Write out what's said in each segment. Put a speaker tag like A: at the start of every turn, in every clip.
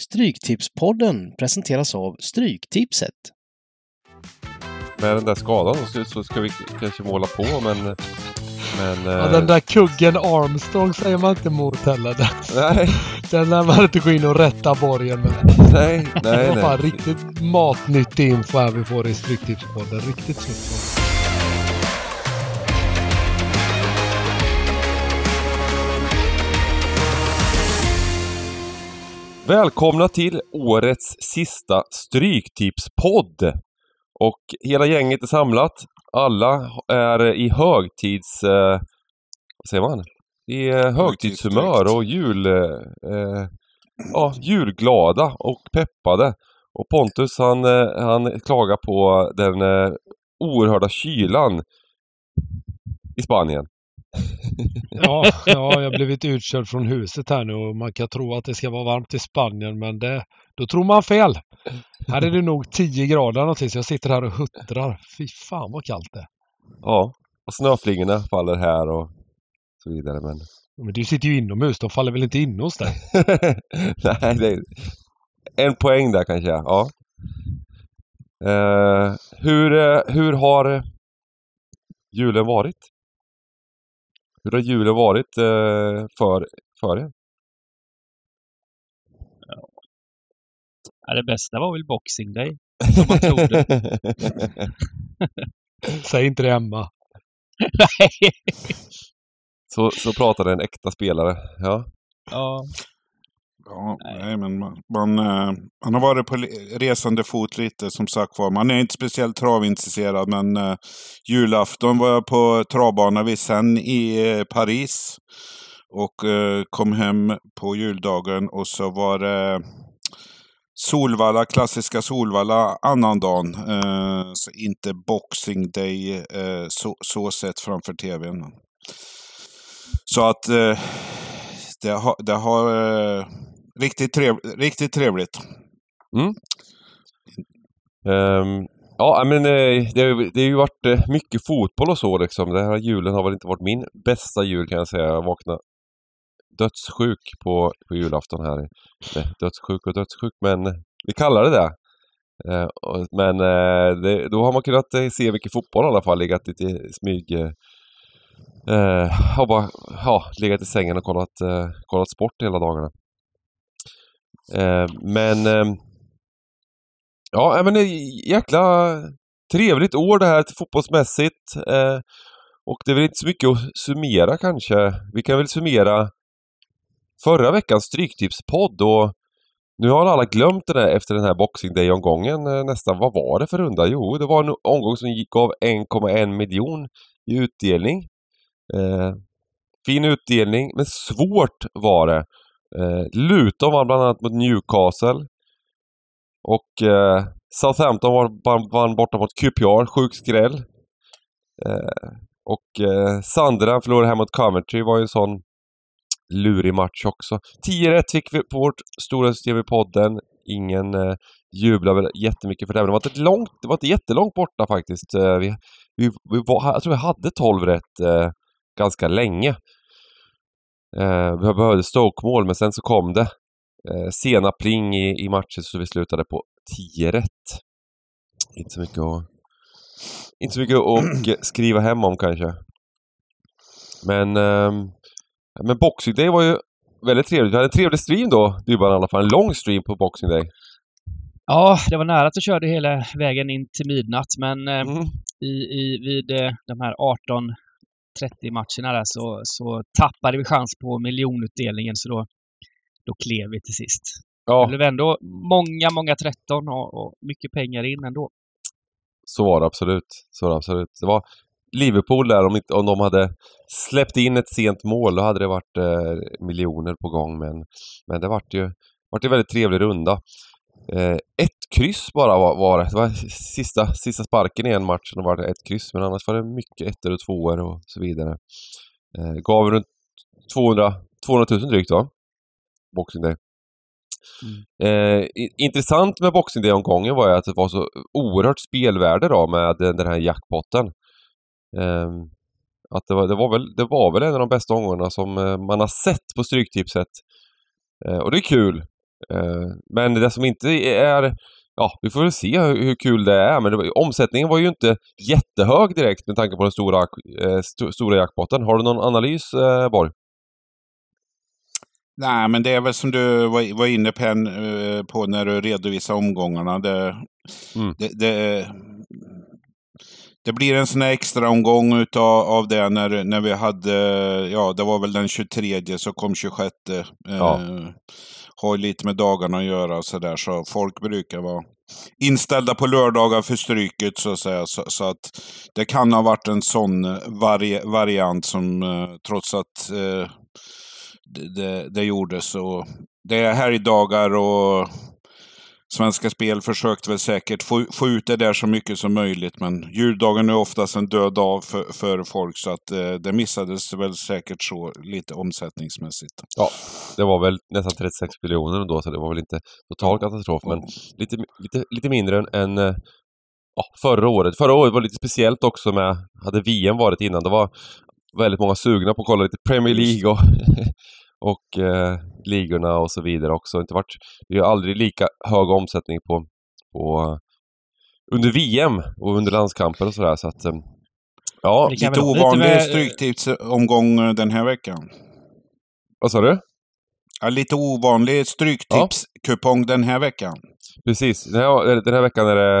A: Stryktipspodden presenteras av Stryktipset.
B: Med den där skadan så, så ska vi kanske måla på men... men
C: Ja,
B: eh,
C: den där kuggen Armstrong säger man inte emot heller. Den,
B: Nej,
C: den lär man inte gå in och rätta borgen med.
B: nej,
C: Det
B: nej,
C: var fan
B: nej.
C: riktigt matnyttig info här vi får i Stryktipspodden. Riktigt snyggt.
B: Välkomna till årets sista Stryktipspodd! Och hela gänget är samlat. Alla är i högtids... Eh, vad säger man? I eh, högtidshumör och jul... Eh, ja, julglada och peppade. Och Pontus han, eh, han klagar på den eh, oerhörda kylan i Spanien.
C: Ja, ja, jag har blivit utkörd från huset här nu och man kan tro att det ska vara varmt i Spanien men det, då tror man fel. Här är det nog 10 grader någonting så jag sitter här och huttrar. Fy fan vad kallt det är.
B: Ja, och snöflingorna faller här och så vidare. Men
C: Men du sitter ju inomhus, de faller väl inte in hos dig?
B: Nej, det är en poäng där kanske. Ja. Eh, hur, eh, hur har julen varit? Hur har julen varit eh, för, för er?
D: Ja, det bästa var väl Boxing Day. Som man trodde.
C: Säg inte det Emma.
D: Nej.
B: så, så pratade en äkta spelare. Ja.
D: Ja,
E: Ja,
D: Nej.
E: nej, men man, man, eh, man har varit på resande fot lite som sagt var. Man är inte speciellt travintresserad men eh, julafton var jag på travbana vid sen i eh, Paris. Och eh, kom hem på juldagen och så var det Solvalla, klassiska Solvalla annandagen. Eh, så inte Boxing Day eh, så, så sett framför tvn. Så att eh, det har, det har eh, riktigt, trev, riktigt trevligt.
B: Ehm, ja, men eh, det, har- det har ju varit eh, mycket fotboll och så liksom. Den här julen har väl inte varit min bästa jul kan jag säga. Jag vaknade dödssjuk på, på julafton här. Nej, dödssjuk och dödssjuk, men vi kallar det det. Eh, men eh, det, då har man kunnat eh, se mycket fotboll i alla fall. Legat lite i smyg. Eh, eh, har bara ja, legat i sängen och kollat, eh, kollat sport hela dagarna. Eh, men eh, Ja, eh, men det är jäkla trevligt år det här fotbollsmässigt. Eh, och det är väl inte så mycket att summera kanske. Vi kan väl summera förra veckans Stryktipspodd och nu har alla glömt det där efter den här Boxing Day-omgången eh, nästan. Vad var det för runda? Jo, det var en omgång som gick av 1,1 miljon i utdelning. Eh, fin utdelning, men svårt var det. Eh, Luton vann bland annat mot Newcastle. Och eh, Southampton vann, vann borta mot QPR, sjuk skräll. Eh, och eh, Sunderland förlorade hemma mot Coventry, var ju en sån lurig match också. 10 rätt fick vi på vårt stora system i podden. Ingen eh, jublar väl jättemycket för det. Men det var inte, långt, det var inte jättelångt borta faktiskt. Eh, vi, vi, vi var, jag tror vi hade 12 rätt eh, ganska länge. Eh, vi behövde Stoke-mål, men sen så kom det eh, sena pling i, i matchen så vi slutade på 10 rätt. Inte så mycket att, inte så mycket att skriva hem om kanske. Men, ehm, men Boxing Day var ju väldigt trevligt. Vi hade en trevlig stream då, Dybban i alla fall. En lång stream på Boxing Day.
D: ja, det var nära att du körde hela vägen in till midnatt, men eh,
B: Mm.
D: i, i, vid eh, de här 18-30 matcherna där så, så tappade vi chans på miljonutdelningen, så då, då klev vi till sist. Det
B: Ja,
D: blev ändå många, många 13 och, och mycket pengar in ändå.
B: så var det absolut. Så var det absolut. Det var Liverpool där, om, om de hade släppt in ett sent mål, då hade det varit eh, miljoner på gång. Men, men det vart ju vart en väldigt trevlig runda. Eh, ett kryss bara var, var det. Det var sista, sista sparken i en match då var det ett kryss. Men annars var det mycket ettor och tvåor och så vidare. Eh, gav runt 200, 200 000 drygt va? Boxing Day. Eh, i- intressant med Boxing Day-omgången var ju att det var så oerhört spelvärde då med den, den här jackpotten. Eh, att det var, det, var väl, det var väl en av de bästa omgångarna som eh, man har sett på Stryktipset. Eh, och det är kul. Eh, men det som inte är Ja, vi får väl se hur, hur kul det är, men det var, omsättningen var ju inte jättehög direkt med tanke på den stora, eh, st stora jackpotten. Har du någon analys, eh, Borg?
E: Nej, men det är väl som du var, var inne på, eh, på när du redovisade omgångarna. Det, mm. det, det, det, blir en sån här extra omgång utav, av det när, när vi hade, ja det var väl den 23 så kom 26. Ja. Eh, har lite med dagarna att göra och sådär. Så folk brukar vara inställda på lördagar för stryket så att säga. Så, så att det kan ha varit en sån eh, vari variant som eh, trots att eh, det, det, det gjordes. Och det är helgdagar och Svenska Spel försökte väl säkert få, få ut det där så mycket som möjligt. Men juldagen är oftast en död dag för, för folk. Så att eh, det missades väl säkert så lite omsättningsmässigt.
B: Ja, det var väl nästan 36 miljoner då. Så det var väl inte total katastrof. Men lite, lite, lite mindre än eh, ja, förra året. Förra året var lite speciellt också med, hade VM varit innan. Det var väldigt många sugna på att kolla lite Premier League och och eh, ligorna och så vidare också. Inte varit, det är aldrig lika hög omsättning på, på under VM och under landskamper och sådär. Så att, eh,
E: ja. Lite ovanlig stryktipsomgång den här veckan.
B: Vad sa du?
E: Ja, lite ovanlig stryktipskupong ja. den här veckan.
B: Precis. Den här, den här veckan är det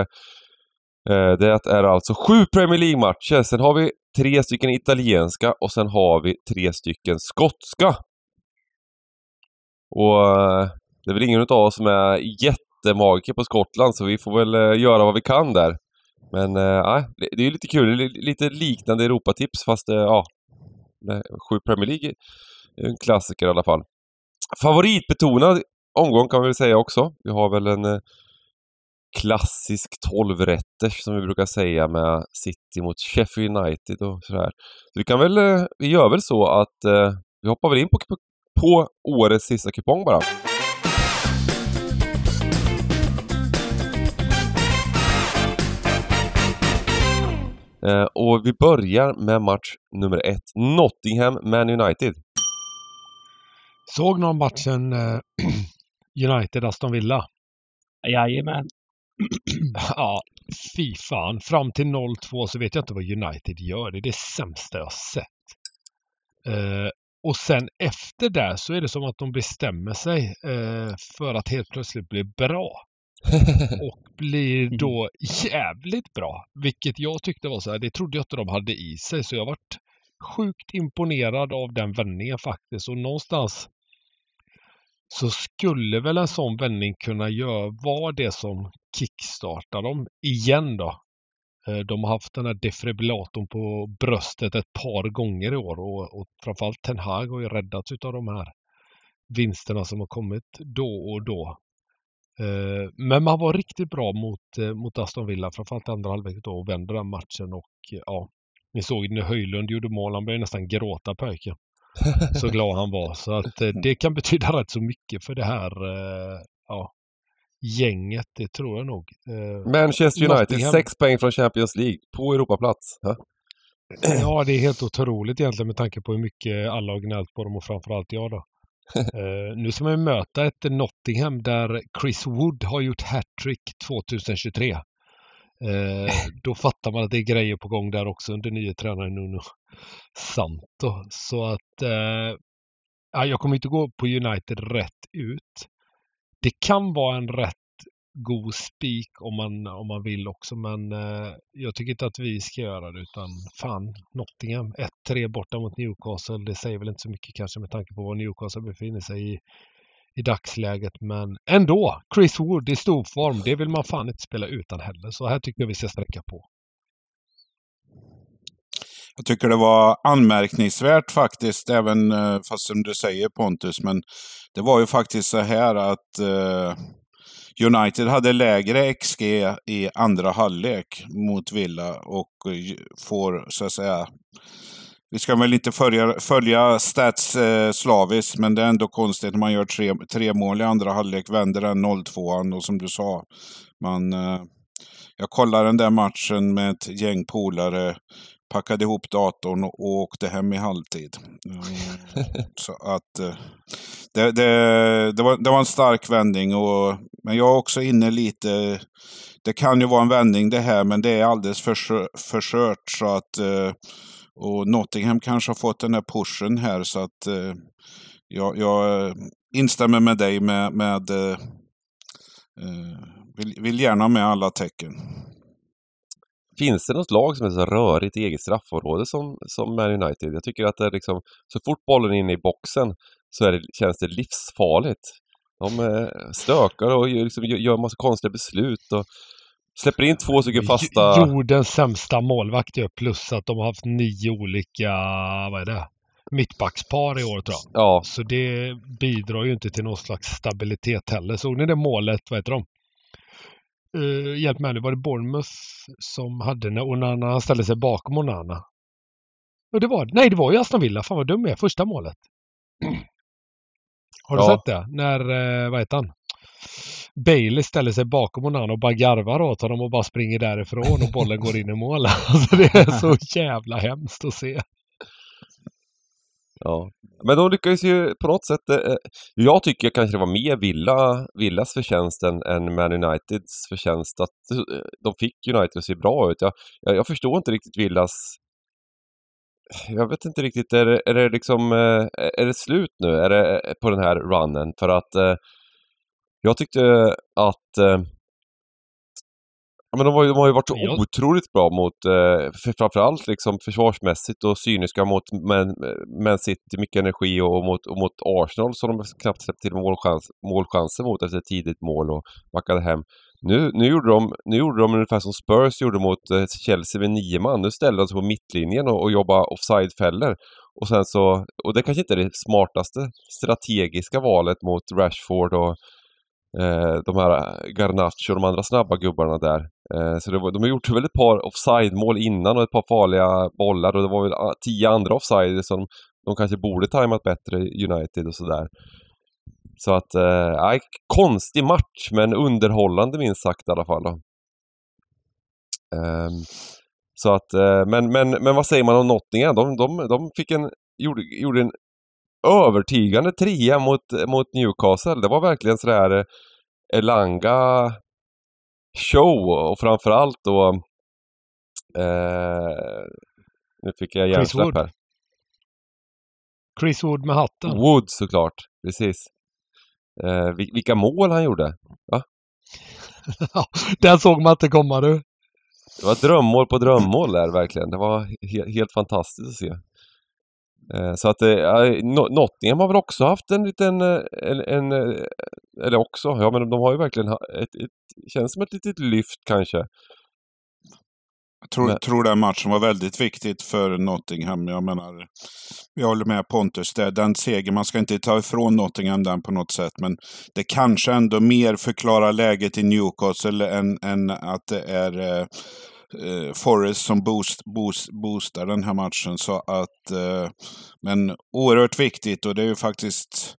B: eh, det är alltså sju Premier League-matcher. Sen har vi tre stycken italienska och sen har vi tre stycken skotska och eh, det är väl ingen av oss som är jättemagiker på Skottland så vi får väl eh, göra vad vi kan där. Men äh, det är lite kul, lite liknande Europatips fast ja, sju Premier League är en klassiker i alla fall. Favoritbetonad omgång kan vi väl säga också. Vi har väl en klassisk 12-rätters som vi brukar säga med City mot Sheffield United och sådär. Så vi kan väl, vi gör väl så att eh, vi hoppar väl in på, på, på årets sista kupong bara. Eh, och vi börjar med match nummer ett. Nottingham Man United.
C: Såg någon matchen eh, United-Aston Villa?
D: Jajamän.
C: ja, fy fan. Fram till 0-2 så vet jag inte vad United gör. Det är det sämsta jag sett. Eh, och sen efter det så är det som att de bestämmer sig eh, för att helt plötsligt bli bra. och blir mm. då jävligt bra. Vilket jag tyckte var så här, det trodde jag inte de hade i sig. Så jag varit sjukt imponerad av den vändningen faktiskt. Och någonstans så skulle väl en sån vändning kunna göra, vara det som kickstartar dem igen då. Eh, de har haft den här defibrillatorn på bröstet ett par gånger i år och, och framförallt Ten Hag har ju räddats av de här vinsterna som har kommit då och då. Eh, men man var riktigt bra mot, eh, mot Aston Villa, framförallt andra halvlek då och vände den matchen och ja, ni såg när Höjlund gjorde mål, han började nästan gråta pojken. Så glad han var. Så att det kan betyda rätt så mycket för det här ja, gänget, det tror jag nog.
B: Eh, Manchester United, Nottingham. sex poäng från Champions League på Europaplats. Ja?
C: ja, det är helt otroligt egentligen med tanke på hur mycket alla har gnällt på dem och framförallt jag då. uh, nu ska man möta ett Nottingham där Chris Wood har gjort hattrick 2023. Uh, då fattar man att det är grejer på gång där också under nye tränaren Nuno Santo. Så att uh, jag kommer inte gå på United rätt ut det kan vara en rätt god spik om man, om man vill också men eh, jag tycker inte att vi ska göra det utan fan Nottingham 1-3 borta mot Newcastle. Det säger väl inte så mycket kanske med tanke på var Newcastle befinner sig i, i dagsläget men ändå Chris Wood i storform. Det vill man fan inte spela utan heller så här tycker jag vi ska sträcka på.
E: Jag tycker det var anmärkningsvärt faktiskt, även eh, fast som du säger Pontus, men det var ju faktiskt så här att eh, United hade lägre XG i andra halvlek mot Villa och eh, får så att säga vi ska väl inte följa, följa stats eh, slaviskt, men det är ändå konstigt när man gör tre, tre mål i andra halvlek, vänder den 0-2 och som du sa, man, eh, jag kollade den där matchen med ett gäng polare packade ihop datorn och åkte hem i halvtid. Eh, så att eh, det, det, det, var, det var en stark vändning. Och, men jag är också inne lite det kan ju vara en vändning det här, men det är alldeles för, för kört. Så att, eh, och Nottingham kanske har fått den här pushen här så att eh, jag, jag instämmer med dig med, med vill, vill gärna med alla tecken.
B: Finns det något lag som är så rörigt i eget straffområde som, som Man United? Jag tycker att det är liksom, så fort bollen är inne i boxen så är det, känns det livsfarligt. De stökar och liksom gör massa konstiga beslut och släpper in två stycken fasta...
C: Jordens sämsta målvakt ju, plus att de har haft nio olika, vad är det? Mittbackspar i år tror jag.
B: Ja.
C: Så det bidrar ju inte till någon slags stabilitet heller. Såg ni det målet, vad heter de? Uh, hjälp mig nu, var det Bournemouth som hade när Onana ställde sig bakom Onana? Och det var, nej, det var ju Aston Villa. Fan vad dum jag är. Första målet. Har du ja. sett det? När, eh, vad heter han? Bailey ställer sig bakom Onana och bara garvar åt honom och bara springer därifrån och bollen går in i mål. Alltså det är så jävla hemskt att se.
B: Ja, men de lyckades ju på något sätt. Eh, eh jag tycker kanske det var mer Villa, Villas förtjänst än, än Man Uniteds förtjänst att eh, de fick United att se bra ut. Jag, jag, jag förstår inte riktigt Villas jag vet inte riktigt, är det, är det liksom, eh, är det slut nu? Är det på den här runnen? För att eh, jag tyckte att eh, men de, har ju, de har ju varit ja. otroligt bra mot, för framförallt liksom försvarsmässigt och cyniska mot Man, Man City, mycket energi och, och, mot, och mot Arsenal som de knappt släppte till målchans, målchanser mot efter ett tidigt mål och backade hem. Nu, nu, gjorde de, nu gjorde de ungefär som Spurs gjorde mot eh, Chelsea med nio man. Nu ställde de sig på mittlinjen och, och jobbade offside-fällor. Och sen så, och det kanske inte är det smartaste strategiska valet mot Rashford och eh, Eh, de här eh, Garnacho och de andra snabba gubbarna där. Eh, så var, de har gjort väl ett par offside-mål innan och ett par farliga bollar och det var väl ah, tio andra offside som de kanske borde tajmat bättre, United och sådär. Så att, eh, konstig match men underhållande minst sagt i alla fall. Då. Um, så att, eh, men, men, men vad säger man om Nottingham? De, de, de fick en, gjorde, gjorde en övertygande trea mot, mot Newcastle. Det var verkligen sådär eh, Elanga show och framförallt då eh, nu fick jag hjärnsläpp här.
C: Chris Wood med hatten.
B: Wood såklart, precis. Eh, vilka mål han gjorde. Va?
C: den såg man inte komma du.
B: Det var drömmål på drömmål där verkligen. Det var he helt fantastiskt att se. Eh, så att eh, Nottingham har väl också haft en liten, eh, en, en, eller också, ja men de har ju verkligen ett, ett, känns som ett litet lyft kanske.
E: Jag tror, tror den matchen var väldigt viktigt för Nottingham. Jag menar, jag håller med Pontus, det, den seger, man ska inte ta ifrån Nottingham den på något sätt, men det kanske ändå mer förklarar läget i Newcastle än, än att det är eh, Forrest som boost, boost, boostar den här matchen. Så att, eh, men oerhört viktigt och det är ju faktiskt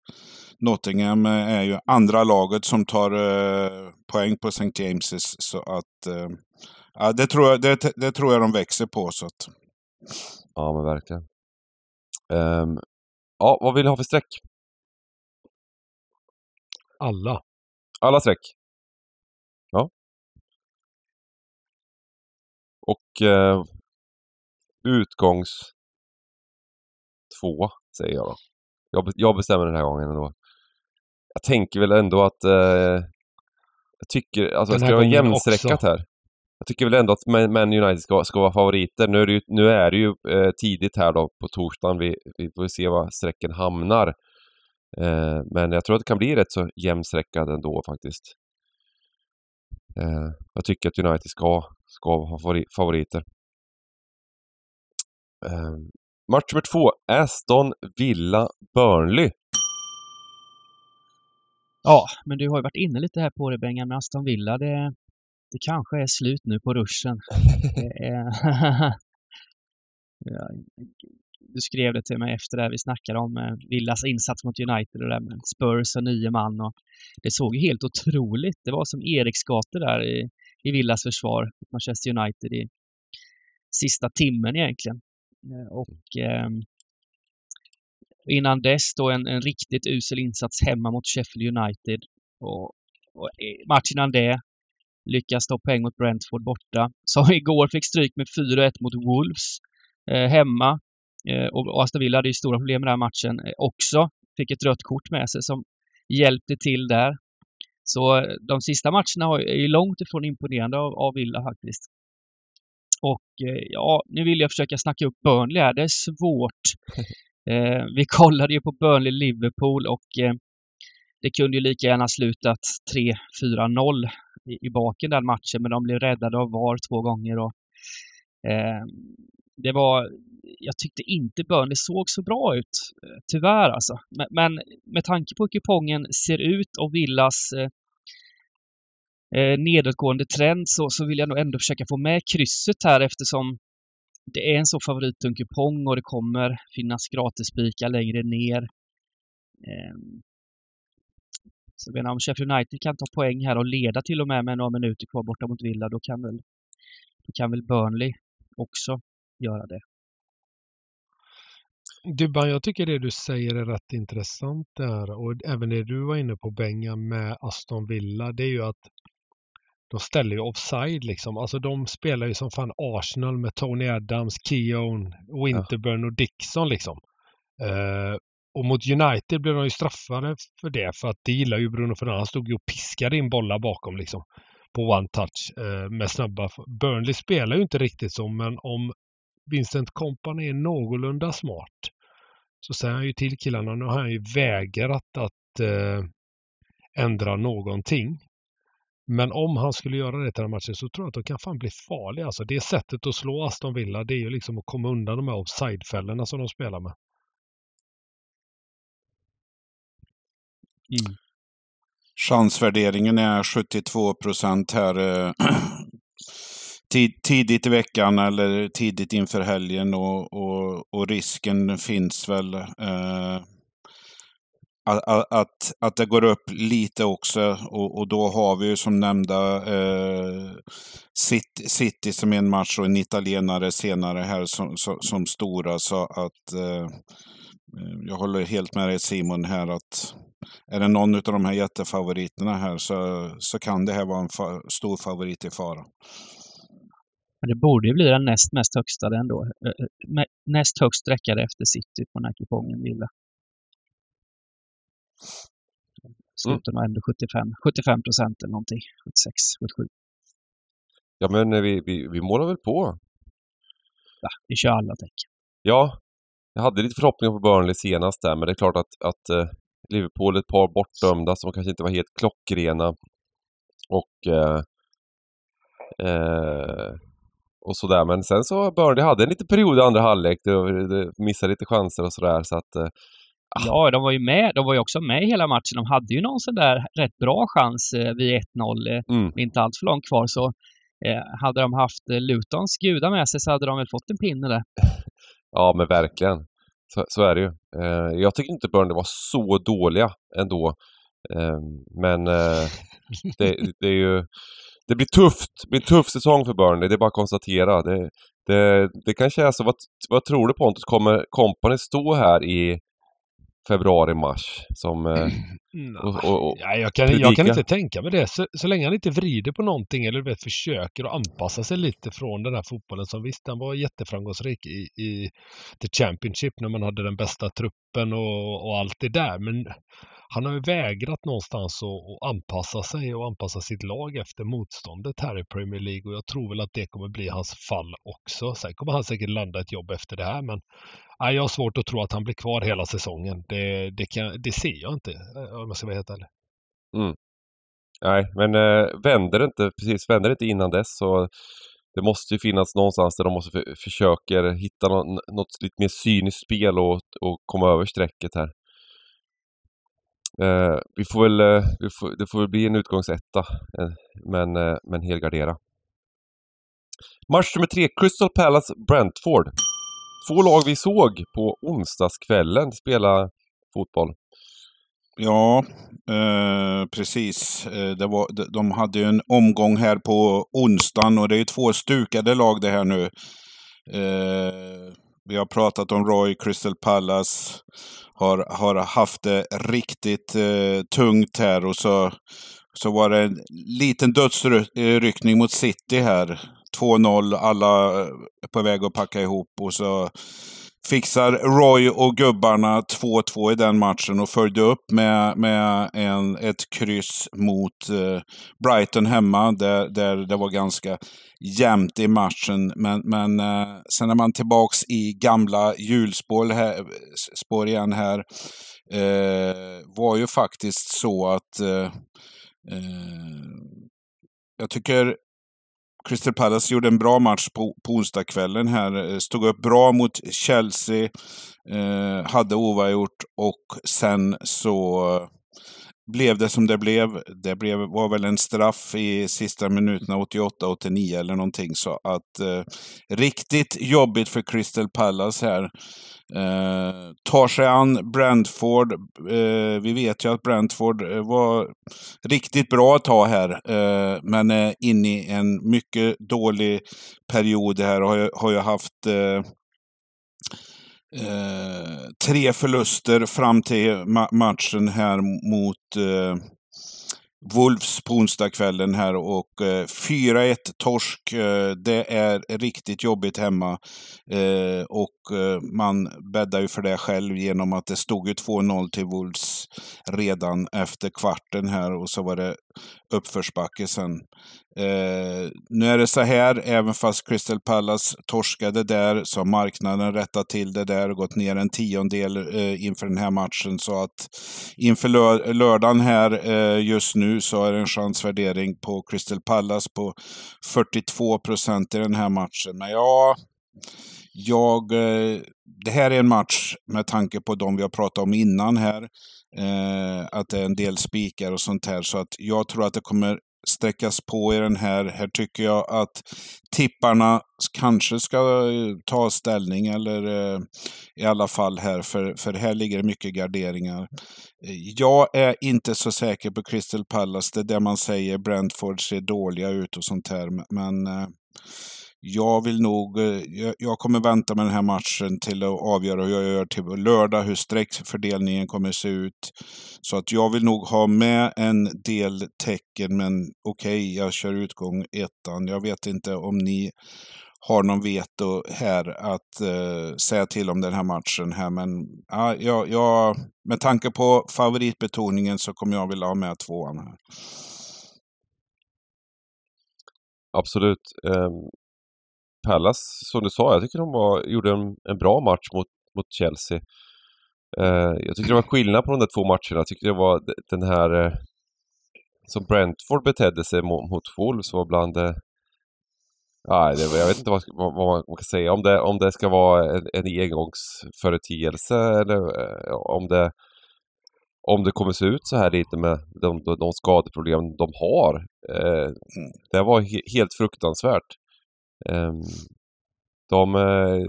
E: Nottingham är ju andra laget som tar eh, poäng på St. James's. Så att eh, Ja, det, tror jag, det, det tror jag de växer på. Så att...
B: Ja, men verkligen. Um, ja, vad vill du ha för streck?
C: Alla.
B: Alla streck? Och eh, utgångs två, säger jag då. Jag, jag bestämmer den här gången ändå. Jag tänker väl ändå att eh, jag tycker, alltså ska det vara jämnstreckat här? jag tycker väl ändå att Man United ska, ska vara favoriter. Nu är det ju, nu är det ju eh, tidigt här då på torsdagen. Vi, vi får se var sträcken hamnar. Eh, men jag tror att det kan bli rätt så jämnsträckad ändå faktiskt. Eh, jag tycker att United ska, ska ha favoriter. Eh, match nummer två. Aston Villa Burnley.
D: Ja, men du har ju varit inne lite här på det Bengan med Aston Villa. Det, det kanske är slut nu på ruschen. du skrev det till mig efter det vi snackade om eh, Villas insats mot United och det där med Spurs och nio man. Och det såg ju helt otroligt. Det var som Eriksgator där i, i Villas försvar, Manchester United i, sista timmen egentligen. Eh, och eh, innan dess då en, en riktigt usel insats hemma mot Sheffield United. Och, och eh, matchen innan det lyckas ta poäng mot Brentford borta. Som igår fick stryk med 4-1 mot Wolves eh, hemma. Eh, och Aston Villa hade ju stora problem med den här matchen eh, också. Fick ett rött kort med sig som hjälpte till där. Så eh, de sista matcherna är ju långt ifrån imponerande av, av Villa faktiskt. Och ja, nu vill jag försöka snacka upp Burnley här. Det är svårt. Eh, vi kollade ju på Burnley-Liverpool och eh, det kunde ju lika gärna slutat 3-4-0 i, i baken den matchen, men de blev räddade av VAR två gånger. Och, eh, det var, jag tyckte inte Burnley såg så bra ut, eh, tyvärr alltså. Men, men med tanke på hur kupongen ser ut och Villas eh, eh, nedåtgående trend så, så vill jag nog ändå försöka få med krysset här eftersom det är en så favorittung kupong och det kommer finnas gratisspikar längre ner. Eh, så jag menar, om Sheffield United kan ta poäng här och leda till och med med några minuter kvar borta mot Villa, då kan väl, då kan väl Burnley också göra det.
C: Dybban, jag tycker det du säger är rätt intressant där och även det du var inne på Benga med Aston Villa, det är ju att de ställer ju offside liksom. Alltså de spelar ju som fan Arsenal med Tony Adams, Keown, Winterburn och Dixon liksom. Uh, och mot United blev de ju straffade för det, för att det gillar ju Bruno Fernandes. Han stod ju och piskade in bollar bakom liksom. På one touch eh, med snabba. Burnley spelar ju inte riktigt så, men om Vincent Kompany är någorlunda smart så säger han ju till killarna, nu har han ju vägrat att eh, ändra någonting. Men om han skulle göra det till den matchen så tror jag att de kan fan bli farliga. Alltså det sättet att slå Aston Villa det är ju liksom att komma undan de här offside-fällorna som de spelar med.
E: Mm. Chansvärderingen är 72 procent här. Tid, tidigt i veckan eller tidigt inför helgen och, och, och risken finns väl eh, att, att, att det går upp lite också och, och då har vi ju som nämnda eh, City, City som en match och en italienare senare här som, som, som stora så att eh, jag håller helt med dig Simon här att är det någon av de här jättefavoriterna här så, så kan det här vara en fa stor favorit i fara.
D: Men det borde ju bli den näst mest högsta ändå. Näst högst sträckade efter City på den här kupongen, Villa. Slutar mm. ändå 75, 75 procent eller någonting. 76, 77.
B: Ja men vi, vi, vi målar väl på.
D: Ja, vi kör alla däck.
B: Ja, jag hade lite förhoppningar på Burnley senast där, men det är klart att, att eh, Liverpool ett par bortdömda som kanske inte var helt klockrena. Och eh, eh, och sådär. Men sen så Burnley hade en liten period i andra halvlek. De missade lite chanser och sådär. Så att, eh,
D: ah. Ja, de var ju med. De var ju också med hela matchen. De hade ju någon sån där rätt bra chans eh, vid 1-0. Eh, mm. Inte allt för långt kvar. Så eh, hade de haft Lutons gudar med sig så hade de väl fått en pinne där.
B: ja, men verkligen. Så, så är det ju. Eh, jag tycker inte Burnley var så dåliga ändå. Eh, men det, det, är ju... Det blir tufft. Det blir en tuff säsong för Burnley, det är bara att konstatera. Det, det, det kanske är så. Vad, vad tror du Pontus? Kommer Company stå här i februari, mars som... Eh, mm
C: och, och, och ja, jag, kan, jag kan inte tänka mig det. Så, så länge han inte vrider på någonting eller vet, försöker att anpassa sig lite från den här fotbollen som visst, den var jätteframgångsrik i, i The Championship när man hade den bästa truppen och, och allt det där. Men han har ju vägrat någonstans att, att, anpassa sig och anpassa sitt lag efter motståndet här i Premier League och jag tror väl att det kommer bli hans fall också. Sen kommer han säkert landa ett jobb efter det här men nej, jag har svårt att tro att han blir kvar hela säsongen. Det, det, kan, det ser jag inte om jag ska vara helt ärlig.
B: Mm. Nej, men eh, vänder det inte, precis, vänder det inte innan dess så det måste ju finnas någonstans där de måste för, försöker hitta något, något lite mer cyniskt spel och, och komma över strecket här. Eh, vi får väl, eh, vi får, det får väl bli en utgångsetta, eh, men, eh, men helgardera. Match nummer tre, Crystal Palace Brentford. Två lag vi såg på onsdagskvällen spela fotboll.
E: Ja, eh, precis. Eh, det var, de hade ju en omgång här på onsdagen och det är två stukade lag det här nu. Eh, vi har pratat om Roy, Crystal Palace har, har haft det riktigt eh, tungt här och så, så var det en liten dödsryckning mot City här. 2-0, alla är på väg att packa ihop och så fixar Roy och gubbarna 2-2 i den matchen och följde upp med, med en, ett kryss mot eh, Brighton hemma där, där det var ganska jämnt i matchen. Men, men eh, sen är man tillbaks i gamla hjulspår här, spår igen här. Eh, var ju faktiskt så att eh, eh, jag tycker Crystal Palace gjorde en bra match på, på onsdagskvällen här. Eh, stod upp bra mot Chelsea. Eh, hade oavgjort och sen så blev det som det blev. Det blev, var väl en straff i sista minuterna, 88-89 eller någonting. Så att eh, riktigt jobbigt för Crystal Palace här. Eh, tar sig an Brentford. Eh, vi vet ju att Brentford eh, var riktigt bra att ta här. Eh, men är inne i en mycket dålig period här. Har, har ju haft eh, eh, tre förluster fram till ma matchen här mot eh, Wolves på onsdagskvällen här och eh, 4-1 torsk. Eh, det är riktigt jobbigt hemma. Eh, och eh, man bäddar ju för det själv genom att det stod ju 2-0 till Wolves redan efter kvarten här och så var det uppförsbacke sen. Eh, nu är det så här, även fast Crystal Palace torskade där så har marknaden rättat till det där och gått ner en tiondel eh, inför den här matchen. Så att inför lör lördagen här eh, just nu så är det en chansvärdering på Crystal Palace på 42 procent i den här matchen. Men ja, jag, eh, det här är en match med tanke på de vi har pratat om innan här. Eh, att det är en del spikar och sånt här. Så att jag tror att det kommer sträckas på i den här. Här tycker jag att tipparna kanske ska eh, ta ställning eller eh, i alla fall här, för, för här ligger det mycket garderingar. Jag är inte så säker på Crystal Palace. Det är det man säger, Brentford ser dåliga ut och sånt här. Men eh, jag vill nog, eh, jag kommer vänta med den här matchen till att avgöra hur jag gör till lördag, hur streckfördelningen kommer se ut. Så att jag vill nog ha med en del tecken, men okej, okay, jag kör utgång ettan. Jag vet inte om ni har någon veto här att uh, säga till om den här matchen här. Men uh, ja, ja, med tanke på favoritbetoningen så kommer jag vilja ha med tvåan här.
B: Absolut. Ehm, Pallas, som du sa, jag tycker de var, gjorde en, en bra match mot, mot Chelsea. Eh, jag tycker det var skillnad på de där två matcherna. Jag tycker det var den här eh, som Brentford betedde sig mot, mot Wolves var bland det Nej, det, jag vet inte vad, vad, vad, man kan säga. Om det, om det ska vara en, en engångsföreteelse eller eh, om det om det kommer se ut så här lite med de, de, de skadeproblem de har. Eh, mm. det var he, helt fruktansvärt. Ehm, de eh,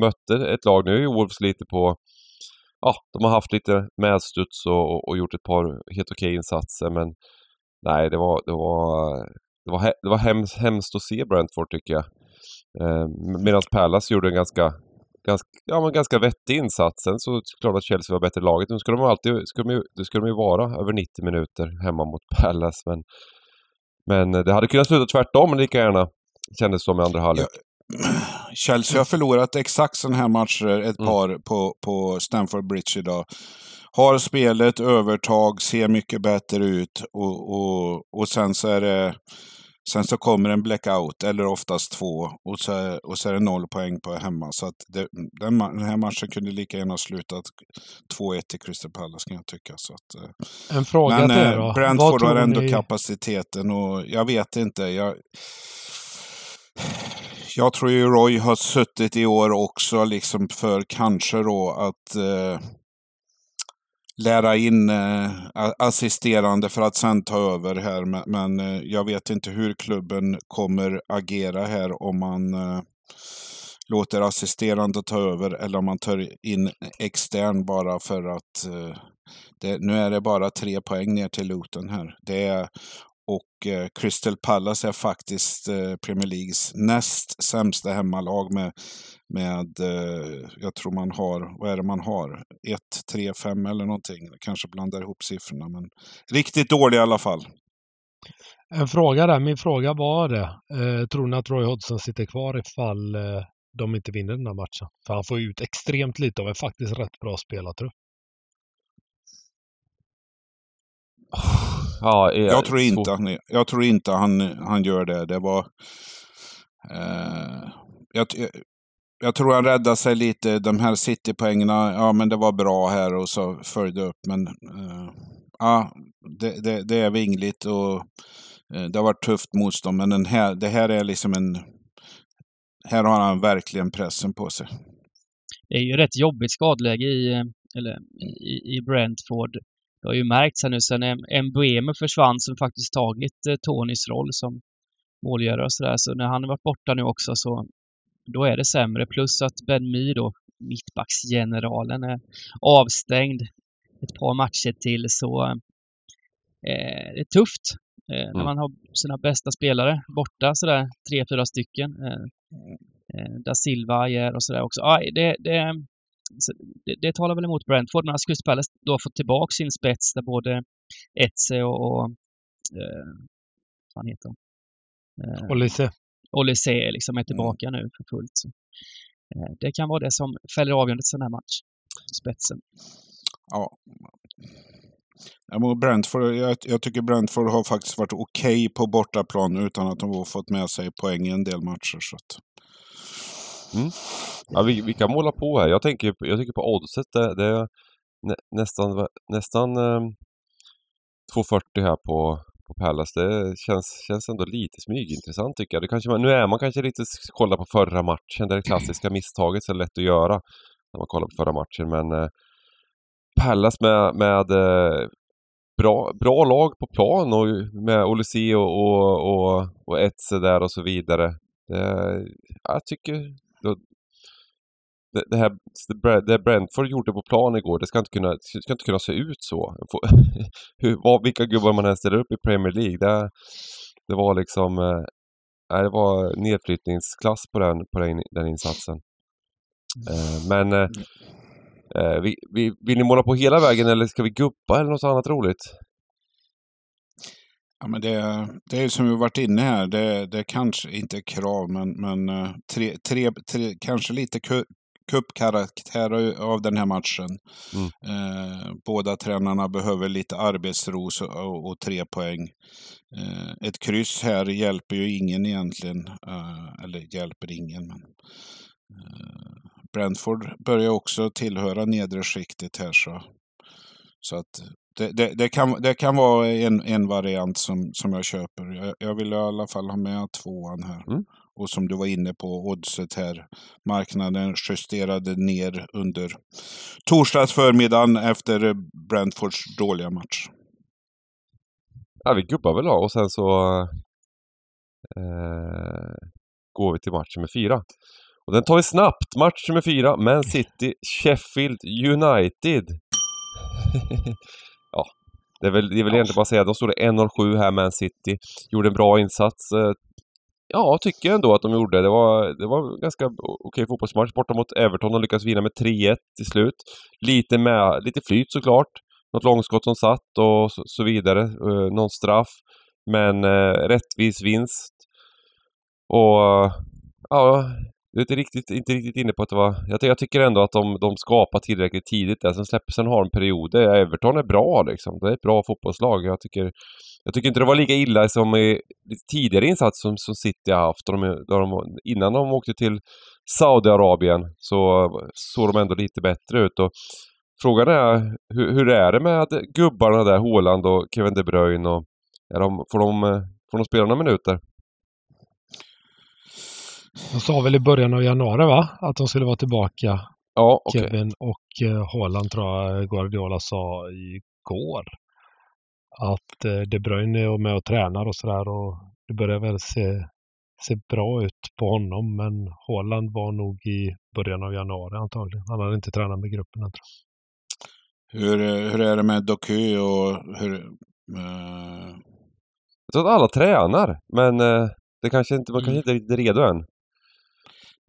B: mötte ett lag, nu är Wolves lite på Ja, de har haft lite medstuds och, och gjort ett par helt okej insatser men Nej, det var, det var, det var, det var hemskt, hemskt att se Brentford tycker jag. Ehm, medan Palace gjorde en ganska, ganska, ja, men ganska vettig insats. Sen så klart att Chelsea var bättre laget. Nu ska de alltid, ska de, det ska de ju vara över 90 minuter hemma mot Palace. Men, men eh, det hade kunnat sluta tvärtom lika gärna kändes som i andra halvlek.
E: Chelsea har förlorat exakt sådana här matcher ett mm. par på, på Stamford Bridge idag. Har spelet, övertag, ser mycket bättre ut och, och, och sen så är det Sen så kommer en blackout, eller oftast två, och så, och så är det noll poäng på hemma. Så att det, den, den, här matchen kunde lika gärna ha slutat 2-1 till Crystal Palace kan jag tycka. Så att,
C: eh. en fråga men, till er då.
E: Brentford har ändå ni... kapaciteten och jag vet inte. Jag, jag tror ju Roy har suttit i år också liksom för kanske då att eh, lära in eh, assisterande för att sen ta över här. Men, men eh, jag vet inte hur klubben kommer agera här om man eh, låter assisterande ta över eller om man tar in extern bara för att eh, det, nu är det bara tre poäng ner till Luton här. Det är och eh, Crystal Palace är faktiskt eh, Premier Leagues näst sämsta hemmalag med, med eh, jag tror man har, vad är det man har? 1, 3, 5 eller någonting. Kanske blandar ihop siffrorna men riktigt dålig i alla fall.
C: En fråga där, min fråga var det. Eh, tror ni att Roy Hodgson sitter kvar ifall eh, de inte vinner den här matchen? För han får ut extremt lite av en faktiskt rätt bra spelartrupp.
B: Ja, är-
E: Jag tror inte, han, jag tror inte han, han gör det. Det var... Eh, jag, jag tror han räddade sig lite. De här City-poängerna, ja men det var bra här och så följde upp. Men eh, ja, det, det, det är vingligt och eh, det har varit tufft motstånd. Men den här, det här är liksom en... Här har han verkligen pressen på sig.
D: Det är ju rätt jobbigt skadeläge i, eh, eller, i, i Brentford. Det har ju märkts här nu sen Em- Mbeumo försvann som faktiskt tagit eh, Tonys roll som målgörare och sådär. Så när han har varit borta nu också så då är det sämre. Plus att Ben Mee då, mittbacksgeneralen, är avstängd ett par matcher till så eh, det är tufft eh, när
B: Mm.
D: man har sina bästa spelare borta sådär tre, fyra stycken. Eh, eh, da Silva, Ajer och sådär också. Aj, det, det, det, det talar väl emot Brentford, men Crystal Palace då har fått tillbaka sin spets där både Etze och, och eh, vad fan heter? Eh,
C: Och Lise,
D: Olise liksom är tillbaka nu för fullt. Så, eh, det kan vara det som fäller avgörandet i sån här match. Spetsen.
E: Ja. Brentford, jag, jag tycker Brentford har faktiskt varit okej på bortaplan utan att de har fått med sig poäng i en del matcher. Så att,
B: Ja, vi, vi kan måla på här. Jag tänker, jag tycker på oddset, det, det är nä, nästan, nästan eh, 2,40 här på, på Palace. Det känns, känns ändå lite smygintressant tycker jag. Det kanske, man- nu är man kanske lite kolla på förra matchen, det är det klassiska misstaget så lätt att göra när man kollar på förra matchen. Men eh, Palace med, med eh, bra, bra lag på plan och med Olise och, och, och, och Etze där och så vidare. Det, jag tycker det, det här det Brentford gjorde på plan igår, det ska inte kunna, ska inte kunna se ut så. Hur, vad, vilka gubbar man än ställer upp i Premier League, det, det var liksom eh, nej, det var nedflyttningsklass på den, på den, den insatsen. Eh, men eh, eh, vi, vi, vill ni måla på hela vägen eller ska vi guppa eller något annat roligt?
E: ja, men det, det är som vi varit inne här, det, det kanske inte är krav men, men eh, tre, tre, tre, kanske lite cupkaraktär av den här matchen.
B: Mm.
E: Eh, båda tränarna behöver lite arbetsro och, och tre poäng. Eh, ett kryss här hjälper ju ingen egentligen. Eh, eller hjälper ingen. Men, eh, Brentford börjar också tillhöra nedre skiktet här. Så, så att det, det, det, kan, det kan vara en, en variant som, som jag köper. Jag, jag vill i alla fall ha med tvåan här.
B: Mm.
E: Och som du var inne på, oddset här. Marknaden justerade ner under torsdags förmiddagen efter Brentfords dåliga match.
B: Ja, vi gubbar väl av och sen så eh, går vi till match nummer fyra. Och den tar vi snabbt. Match nummer fyra, Man City, Sheffield United. ja, det är väl, det är väl egentligen bara att säga, de stod det 1-0-7 här, Man City. Gjorde en bra insats. Eh, Ja, tycker jag ändå att de gjorde. Det var, det var en ganska okej fotbollsmatch borta mot Everton. De lyckades vinna med 3-1 till slut. Lite, med, lite flyt såklart. Något långskott som satt och så, så vidare. Uh, någon straff. Men eh, rättvis vinst. Och ja, jag är inte riktigt, inte riktigt inne på att det var... Jag, jag tycker ändå att de, de skapar tillräckligt tidigt där. Sen släpper sen har de perioder. Everton är bra liksom. Det är ett bra fotbollslag. Jag tycker, jag tycker inte det var lika illa som i tidigare insats som, som City har haft. Då de, då de, innan de åkte till Saudiarabien så såg de ändå lite bättre ut. Och frågan är, hur, hur är det med gubbarna där, Haaland och Kevin De Bruyne? Och, är de, får, de, får de spela några minuter?
C: De sa väl i början av januari va? Att de skulle vara tillbaka.
B: Ja, okej.
C: Kevin och eh, Haaland tror jag Guardiola sa igår. Att eh, De Bruyne är med och tränar och sådär och det börjar väl se, se bra ut på honom men Haaland var nog i början av januari antagligen. Han hade inte tränat med gruppen än. tror jag.
E: Hur, hur är det med Doku och hur... Eh,
B: Jag tror att alla tränar, men eh, det kanske inte, man kanske
D: Mm.
B: inte är riktigt redo än.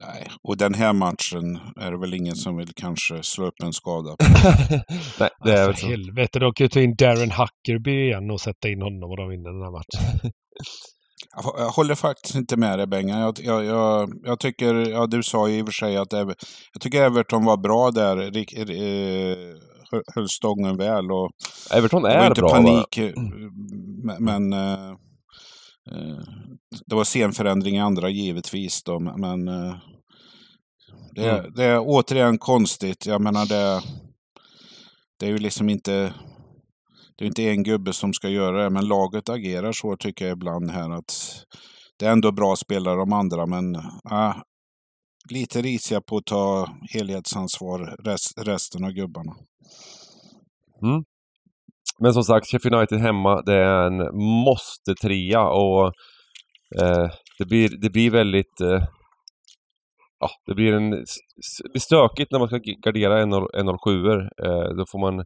E: Nej, och den här matchen är det väl ingen som vill kanske slå upp en skada.
B: Nej, det är väl
C: För
B: så.
C: helvete, de kan ju ta in Darren Huckerby igen och sätta in honom och de vinner den här matchen.
E: Jag hå- Jag håller faktiskt inte med dig Bengan. Jag, jag, jag, jag tycker, ja du sa ju i och för sig att Ever, jag tycker Everton var bra där. Rik- eh, hö- höll stången väl och
B: Everton är
E: inte
B: bra. va?
E: panik. eh, Men, men eh, eh, det var scenförändring i andra givetvis då. Men eh, det, är-
B: Mm.
E: det är återigen konstigt. Jag menar det, det är ju liksom inte det är inte en gubbe som ska göra det, men laget agerar så tycker jag ibland här att det är ändå bra spelare de andra, men äh, lite risiga på att ta helhetsansvar rest, resten av gubbarna.
B: Men som sagt, Sheffield United hemma, det är en måste-trea och eh, det, blir, det blir väldigt... Eh, ja, det blir en... Det blir stökigt när man ska gardera 107 eh, Då får man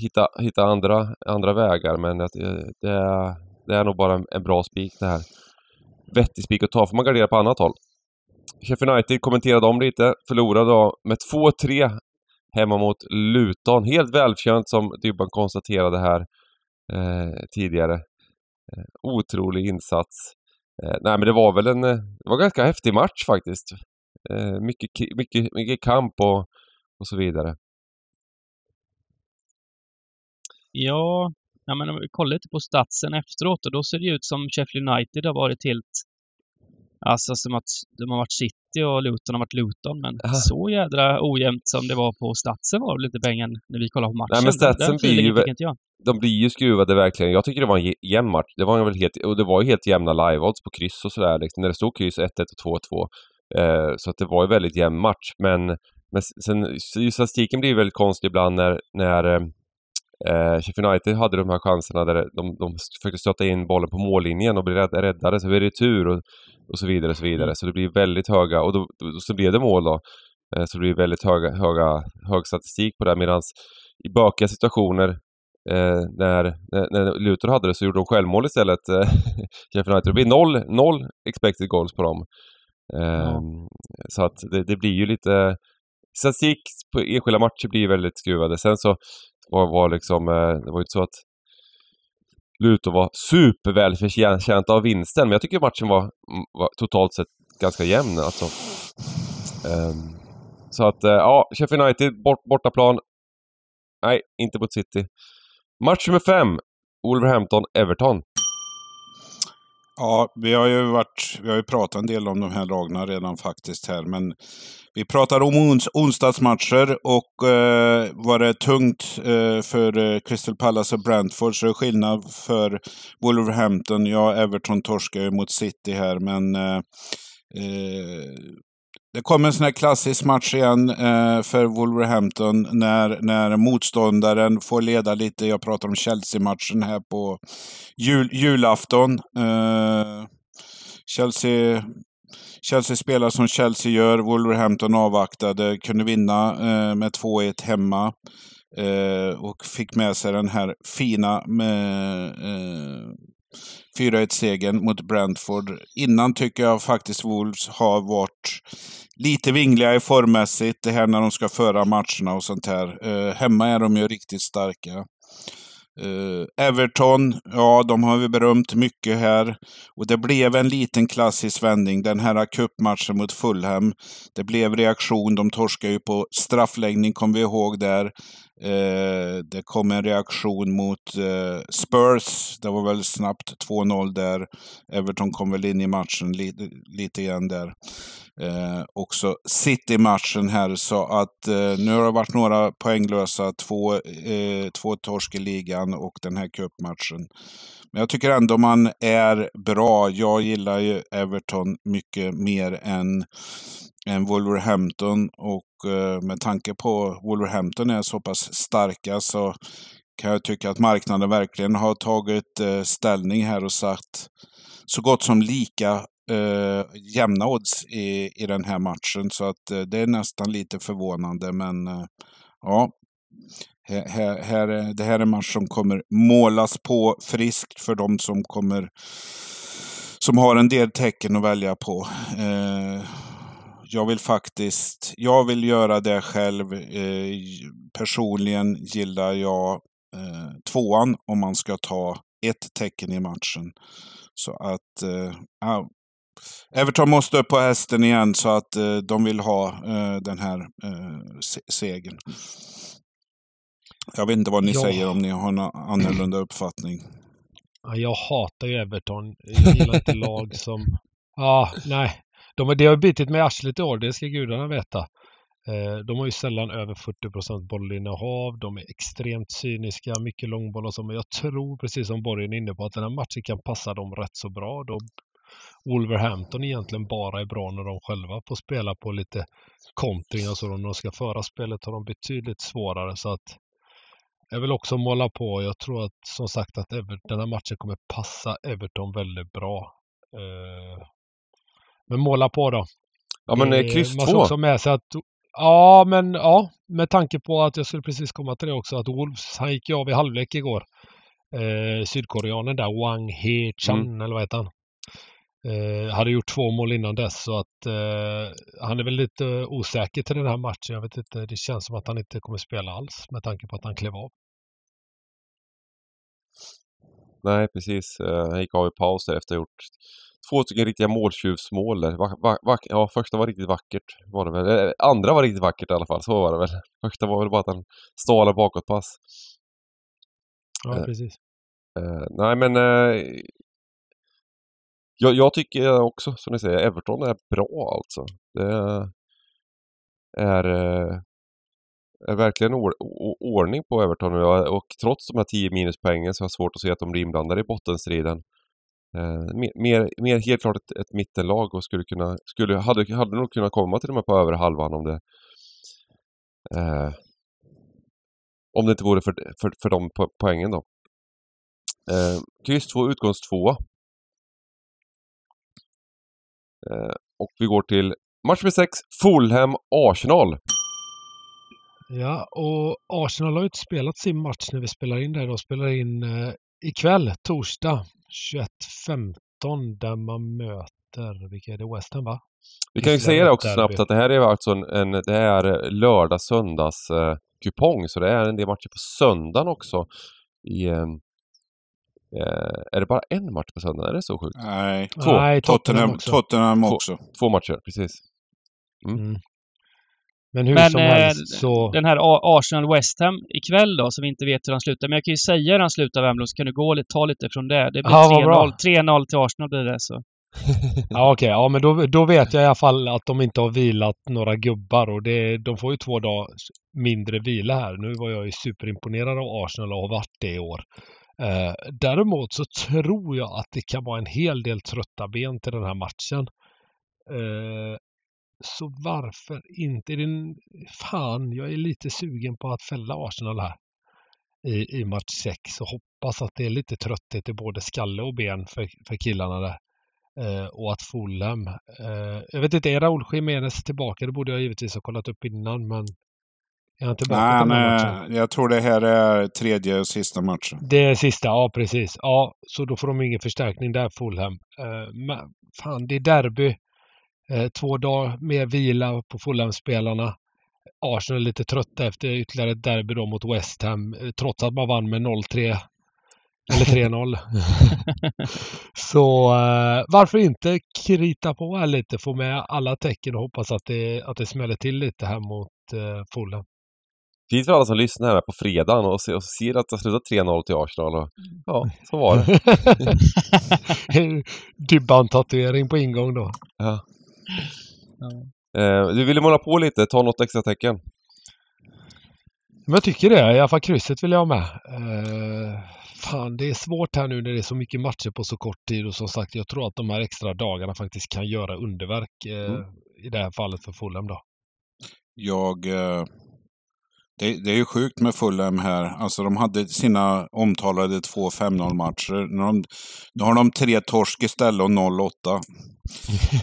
B: hitta, hitta andra, andra vägar, men att, eh, det, är, det är nog bara en, en bra spik det här. Vettig spik att ta, får man gardera på annat håll. Sheffield United kommenterade om lite, förlorade då med 2-3 hemma mot Luton. Helt välförtjänt som Dybban konstaterade här eh, tidigare. Eh, otrolig insats. Eh, nej men det var väl en, eh, det var en ganska häftig match faktiskt. Eh, mycket, mycket, mycket kamp och, och så vidare.
D: Ja, ja men om vi kollar lite på statsen efteråt och då ser det ut som Sheffield United har varit helt... Alltså som att de har varit City och Luton har varit Luton. Men
B: Aha.
D: så jädra ojämnt som det var på statsen var det lite pengen när vi kollade på matchen.
B: Nej, men statsen blir ju
D: inte.
B: De blir ju skruvade verkligen. Jag tycker det var en jämn match. Det var väl helt, och det var ju helt jämna live-odds på kryss och sådär. Liksom, när det stod kryss 1-1 och 2-2. Eh, så att det var ju väldigt jämn match. Men, men sen, statistiken blir väldigt konstig ibland när, när eh, Sheffield United hade de här chanserna där de, de försökte stötta in bollen på mållinjen och blev rädd, räddade, så blev det retur och, och så vidare och så vidare. Så det blir väldigt höga, och då, då, så blev det mål då. Eh, så det blir väldigt höga, höga, hög statistik på det medan i bökiga situationer eh, när, när, när Luton hade det så gjorde de självmål istället. Eh, Sheffield United. Det blir noll, noll expected goals på dem. Eh, Så att det, det blir ju lite... Statistik på enskilda matcher blir väldigt skruvade. Sen så var, var liksom, eh, det var ju inte så att Luton var supervälförtjänta av vinsten, men jag tycker matchen var, var totalt sett ganska jämn alltså. Um, så att, uh, ja, Sheffield United, bort, bortaplan. Nej, inte mot City. Match nummer fem. Wolverhampton-Everton.
E: Ja, vi har ju varit, vi har ju pratat en del om de här lagarna redan faktiskt här, men vi pratar om ons, onsdagsmatcher och eh, var det tungt eh, för eh, Crystal Palace och Brentford så är det skillnad för Wolverhampton. Ja, Everton torskar ju mot City här, men eh, eh, det kommer en sån här klassisk match igen eh, för Wolverhampton när, när motståndaren får leda lite. Jag pratar om Chelsea-matchen här på jul, julafton. Eh, Chelsea, Chelsea spelar som Chelsea gör. Wolverhampton avvaktade, kunde vinna eh, med 2-1 hemma. Eh, och fick med sig den här fina eh, eh, 4-1-segern mot Brentford. Innan tycker jag faktiskt Wolves har varit lite vingliga i formmässigt. Det här när de ska föra matcherna och sånt här. Eh, hemma är de ju riktigt starka. Eh, Everton, ja de har vi berömt mycket här. Och det blev en liten klassisk vändning. Den här cupmatchen mot Fulham. Det blev reaktion. De torskade ju på straffläggning, kommer vi ihåg där. Eh, det kom en reaktion mot eh, Spurs. Det var väl snabbt 2-0 där. Everton kom väl in i matchen lite, lite igen där. Eh, också City-matchen här så att eh, nu har det varit några poänglösa, två, eh, två torsk i ligan och den här cupmatchen. Men jag tycker ändå man är bra. Jag gillar ju Everton mycket mer än, än Wolverhampton och eh, med tanke på Wolverhampton är så pass starka så kan jag tycka att marknaden verkligen har tagit eh, ställning här och satt så gott som lika eh, jämna odds i, i den här matchen. Så att eh, det är nästan lite förvånande. Men eh, ja, här, här, det här är en match som kommer målas på friskt för de som kommer som har en del tecken att välja på. Eh, jag vill faktiskt, jag vill göra det själv. Eh, personligen gillar jag eh, tvåan om man ska ta ett tecken i matchen. Så att eh, ja, Everton måste upp på hästen igen så att eh, de vill ha eh, den här eh, se segern. Jag vet inte vad ni
C: Ja.
E: säger om ni har en annorlunda uppfattning.
C: Ja, jag hatar ju Everton. Jag gillar inte lag som... Ja, nej. De, det har bitit mig i arslet i år, det ska gudarna veta. Eh, De har ju sällan över 40% bollinnehav. De är extremt cyniska, mycket långboll och så. Men jag tror, precis som Borgen är inne på, att den här matchen kan passa dem rätt så bra. Då Wolverhampton egentligen bara är bra när de själva får spela på lite kontring och så. När de ska föra spelet har de betydligt svårare. Så att jag vill också måla på. Jag tror att som sagt att den här matchen kommer passa Everton väldigt bra. Eh, Men måla på då.
B: Ja men eh, kryss
C: Man ska
B: två.
C: också med sig att Ja, men ja, med tanke på att jag skulle precis komma till det också att Wolves, han gick ju av i halvlek igår. Eh, Sydkoreanen där, Wang He-chan,
B: Mm.
C: eller vad heter han? Eh, hade gjort två mål innan dess så att eh, han är väl lite osäker till den här matchen. Jag vet inte, det känns som att han inte kommer spela alls med tanke på att han klev av.
B: Nej precis. Eh, Han gick av i paus efter att ha gjort två stycken riktiga måltjuvsmål ja, första var riktigt vackert var det väl. Eh, Andra var riktigt vackert i alla fall, så var det väl. Första var väl bara att han stalade bakåtpass.
C: Ja,
B: Eh,
C: precis.
B: Eh, nej men eh, jag, jag tycker också som ni säger, Everton är bra alltså. Det är, eh, är verkligen or, ordning på Everton nu och, och trots de här 10 minuspoängen så har jag svårt att se att de blir inblandade i bottenstriden. Eh, mer, mer, mer helt klart ett, ett mittenlag och skulle kunna, skulle, hade, hade nog kunnat komma till och med på över halvan om det eh, om det inte vore för, för, för de poängen då. Eh, kryss 2, utgångs 2 och vi går till match med 6, Fulham-Arsenal.
C: Ja, och Arsenal har ju inte spelat sin match när vi spelar in det. De spelar in eh, ikväll, torsdag 21.15 där man möter, vilka är det, West Ham va?
B: Vi kan ju säga det också
C: derby.
B: snabbt att det här är alltså en, en det är lördag söndags eh, kupong så det är en del matcher på söndagen också. I, eh, eh, är det bara en match på söndagen? Är det så sjukt?
E: Nej,
B: Två.
C: Nej,
E: Tottenham,
C: också.
E: Tottenham
B: Två.
E: också.
B: Två matcher, precis.
C: Mm. Men hur
D: Men
C: som
D: eh,
C: helst så...
D: den här Arsenal-West Ham ikväll då, som vi inte vet hur han slutar. Men jag kan ju säga hur han slutar, Wembley, så kan du gå och ta lite från det. Det blir
C: Ja, vad bra.
D: 3-0 3-0 till Arsenal blir det så.
C: Ja, okej. Ja, men då, då vet jag i alla fall att de inte har vilat några gubbar och det, de får ju två dagar mindre vila här. Nu var jag ju superimponerad av Arsenal och har varit det i år. Eh, däremot så tror jag att det kan vara en hel del trötta ben till den här matchen. Eh, så varför inte? Är det en, fan, jag är lite sugen på att fälla Arsenal här i, i match 6 och hoppas att det är lite trötthet i både skalle och ben för, för killarna där. Eh, och att Fulham, eh, jag vet inte, är Raúl Jiménez tillbaka? Det borde jag givetvis ha kollat upp innan, men är han tillbaka
E: Nej, nej, jag tror det här är tredje och sista matchen.
C: Det är sista, ja precis. Ja, så då får de ingen förstärkning där, Fulham. Eh, men fan, det är derby. Eh, två dagar mer vila på Fulham-spelarna. Arsenal är lite trötta efter ytterligare ett derby då mot West Ham, eh, trots att man vann med 0-3. Eller 3-0. så eh, varför inte krita på här lite, få med alla tecken och hoppas att det, att det smäller till lite här mot eh, Fulham.
B: Fint för alla som lyssnar här på fredagen och ser, och ser att det har slutat 3-0 till Arsenal. Och, ja, så var det.
C: Dybban-tatuering på ingång då.
B: Ja. Eh, du ville måla på lite, ta något extra tecken.
C: Men jag tycker det. I alla fall krysset vill jag ha med. Eh, fan, det är svårt här nu när det är så mycket matcher på så kort tid och som sagt, jag tror att de här extra dagarna faktiskt kan göra underverk eh,
B: Mm.
C: i det här fallet för Fulham då.
E: Jag... Eh, det, det är ju sjukt med Fulham här. Alltså de hade sina omtalade två 5-0 matcher. Nu har de, nu har de tre torsk istället och 0-8.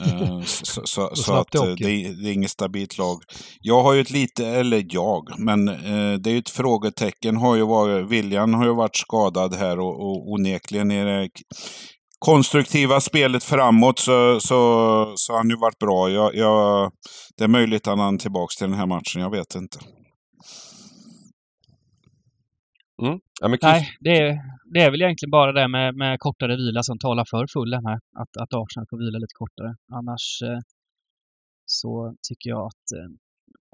E: Eh, så så, så att
C: det
E: eh, det, är- det är inget stabilt lag. Jag har ju ett lite, eller jag, men eh, det är ju ett frågetecken. Har ju varit, William har ju varit skadad här och, och onekligen är det konstruktiva spelet framåt så, så, så har han ju varit bra. Jag, jag, det är möjligt att han är tillbaka till den här matchen, jag vet inte.
B: Ja, men
D: Nej, det är, det är väl egentligen bara det med, med kortare vila som talar för Fulham här. Att, att Arsenal får vila lite kortare. Annars eh, så tycker jag att eh,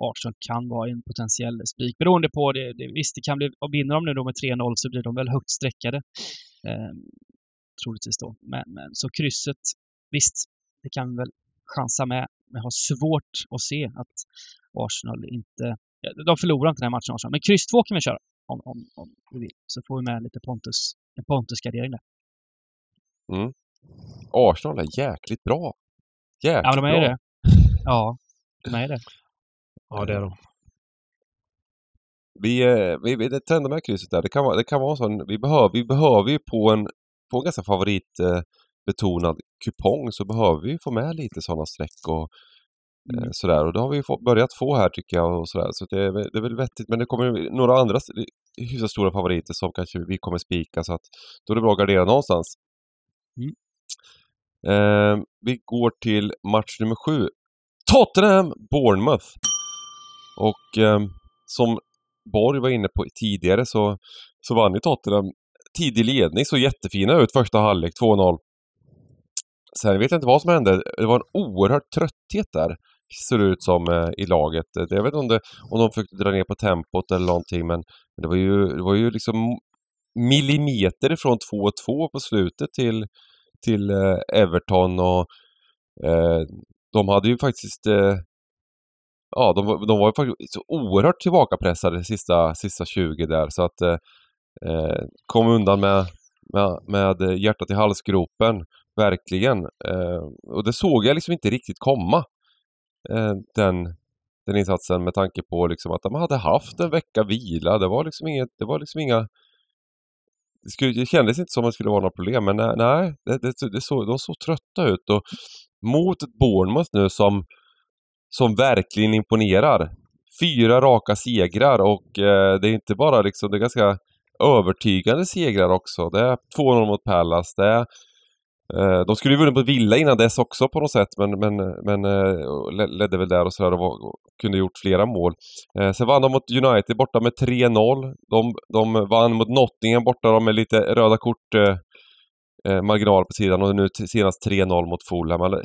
D: Arsenal kan vara en potentiell spik. Beroende på det, det. Visst, det kan bli, och vinner de nu då med 3-0 så blir de väl högt streckade. Eh, troligtvis då. Men, men så krysset, visst, det kan vi väl chansa med. Men jag har svårt att se att Arsenal inte... ja, De förlorar inte den här matchen, Arsenal. Men kryss 2 kan vi köra om, om, om vi vill. Så får vi med lite Pontus, en Pontus-gardering där.
B: Arsenal är jäkligt bra. Jäkligt
D: Ja, de är
B: bra.
D: det. Ja, de är det.
C: Ja, det är de.
B: Vi, eh, vi, vi det trendar med krysset där. Det kan vara, det kan vara sån, vi behöver, vi behöver ju på en, på en ganska favoritbetonad kupong så behöver vi få med lite sådana streck och eh,
D: Mm.
B: sådär. Och det har vi få, börjat få här tycker jag och sådär. Så det är, det är väl vettigt. Men det kommer några andra hyfsat stora favoriter som kanske vi kommer spika så att då är det bra att gardera någonstans.
D: Mm.
B: Eh, vi går till match nummer sju. Tottenham Bournemouth. Och eh, som Borg var inne på tidigare så, så vann ju Tottenham tidig ledning, så jättefina ut första halvlek, 2-0. Sen vet jag inte vad som hände. Det var en oerhörd trötthet där, ser det ut som, eh, i laget. Eh, jag vet inte om, det, om de försökte dra ner på tempot eller någonting, men men det var ju, det var ju liksom millimeter ifrån 2-2 på slutet till, till eh, Everton och eh, de hade ju faktiskt eh, Ja, de, var- de var ju faktiskt oerhört tillbakapressade sista, sista 20 där så att eh, eh, kom undan med, med, med hjärtat i halsgropen, verkligen. Eh, och det såg jag liksom inte riktigt komma, Eh, den, den insatsen med tanke på liksom att de hade haft en vecka vila. Det var liksom inget, det var liksom inga det, skulle, det kändes inte som att det skulle vara några problem, men nej, nej det, det, det så, de såg trötta ut. Och mot ett Bournemouth nu som, som verkligen imponerar. Fyra raka segrar och eh, det är inte bara liksom, det är ganska övertygande segrar också. Det är 2-0 mot Palace, det är Eh, de skulle ju vunnit på Villa innan dess också på något sätt men, men, men eh, ledde väl där och sådär och, var, och kunde gjort flera mål. Eh, sen vann de mot United borta med 3-0. De, de vann mot Nottingham borta de med lite röda kort eh, marginal på sidan och nu senast 3-0 mot Fulham.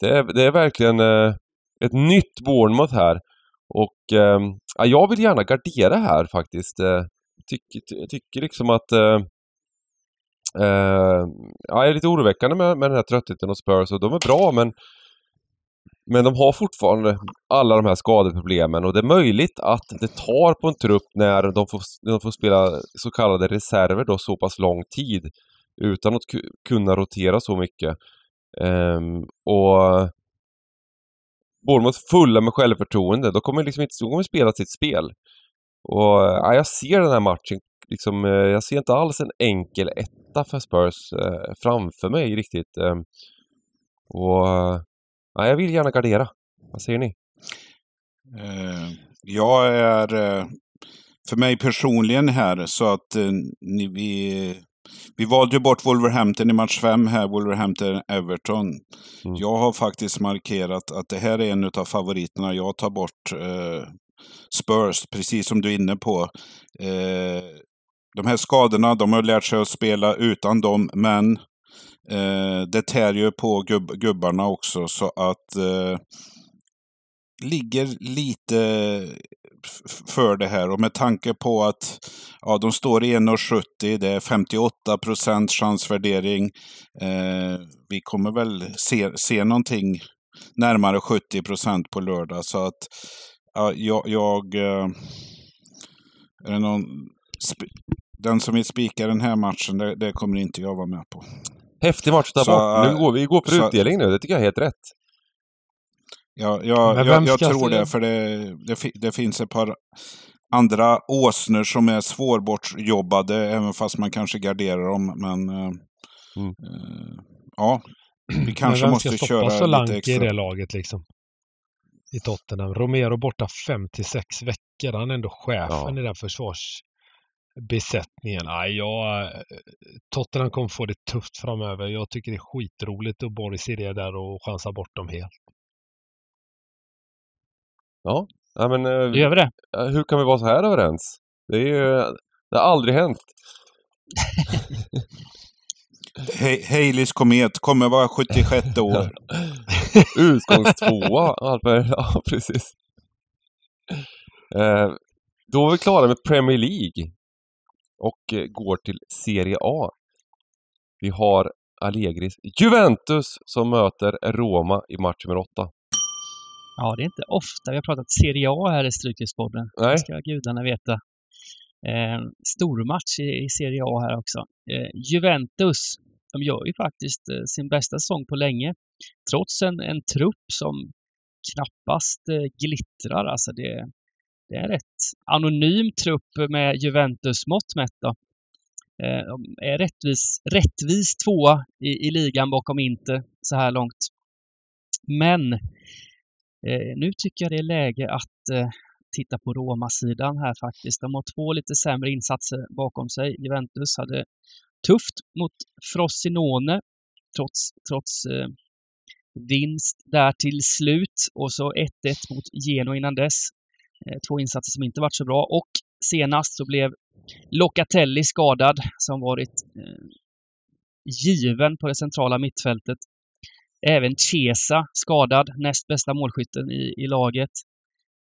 B: Det är, det är verkligen eh, ett nytt Bournemouth här. Och eh, jag vill gärna gardera här faktiskt. Eh, tycker, tycker liksom att eh, Eh, ja, det är lite oroväckande med, med den här tröttheten hos Spurs och de är bra men men de har fortfarande alla de här skadeproblemen och det är möjligt att det tar på en trupp när de får, när de får spela så kallade reserver då så pass lång tid utan att kunna rotera så mycket. Um, och Bournemouth fulla med självförtroende, då kommer liksom inte, de kommer spela sitt spel. Och ja, jag ser den här matchen liksom, eh, jag ser inte alls en enkel etta för Spurs eh, framför mig riktigt. Eh, och ja, jag vill gärna gardera. Vad säger ni?
E: Eh, jag är, eh, för mig personligen här, så att eh, ni, vi, vi valde ju bort Wolverhampton i match 5 här, Wolverhampton-Everton.
B: Mm.
E: Jag har faktiskt markerat att det här är en av favoriterna. Jag tar bort eh, Spurs, precis som du är inne på. Eh, de här skadorna, de har lärt sig att spela utan dem, men eh, det tär ju på gubb, gubbarna också, så att eh, ligger lite för det här och med tanke på att ja, de står i 1,70, det är 58 procent chansvärdering. Eh, vi kommer väl se, se någonting närmare 70 procent på lördag. Så att ja, jag... jag eh, är det någon, den som vill spika den här matchen, det, det kommer inte jag vara med på.
B: Häftig match där
E: Så,
B: bort. Nu
E: äh,
B: går vi går för
E: så-
B: utdelning nu. Det tycker jag är helt rätt.
E: Jag, jag,
C: vem
E: jag, jag
C: ska
E: tror det, för det, det, det finns ett par andra åsnor som är svårbortjobbade, även fast man kanske garderar dem. Men eh,
B: Mm.
E: eh, ja, Vi kanske
C: Men vem
E: måste
C: ska
E: köra
C: stoppa Solanke
E: lite
C: i
E: extra.
C: det laget liksom? I Tottenham. Romero borta 5 till 6 veckor. Han är ändå chefen
B: Ja.
C: i den försvarsbesättningen. Nej, jag, Tottenham kommer få det tufft framöver. Jag tycker det är skitroligt att Boris är det där och chansa bort dem helt.
B: Ja, men eh,
D: gör vi det.
B: hur kan vi vara så här överens? Det är ju... Det har aldrig hänt.
E: He- Haleys komet kommer vara 76 år.
B: Utgångstvåa, Alper. Ja, precis. Eh, då är vi klara med Premier League. Och eh, går till Serie A. Vi har Allegris Juventus som möter Roma i match nummer åtta.
D: Ja, det är inte ofta vi har pratat Serie A här i Stryktipspodden. Det ska gudarna veta. Eh, stormatch i, i Serie A här också. Eh, Juventus, de gör ju faktiskt eh, sin bästa säsong på länge. Trots en, en trupp som knappast eh, glittrar. Alltså det, det är en rätt anonym trupp med Juventus-mått mätt. Då. Eh, de är rättvis, rättvis tvåa i, i ligan bakom Inter så här långt. Men Eh, nu tycker jag det är läge att eh, titta på Roma-sidan här faktiskt. De har två lite sämre insatser bakom sig. Juventus hade tufft mot Frosinone trots, trots eh, vinst där till slut och så 1-1 mot Genoa innan dess. Eh, två insatser som inte varit så bra och senast så blev Locatelli skadad som varit eh, given på det centrala mittfältet. Även Chiesa skadad, näst bästa målskytten i, i laget.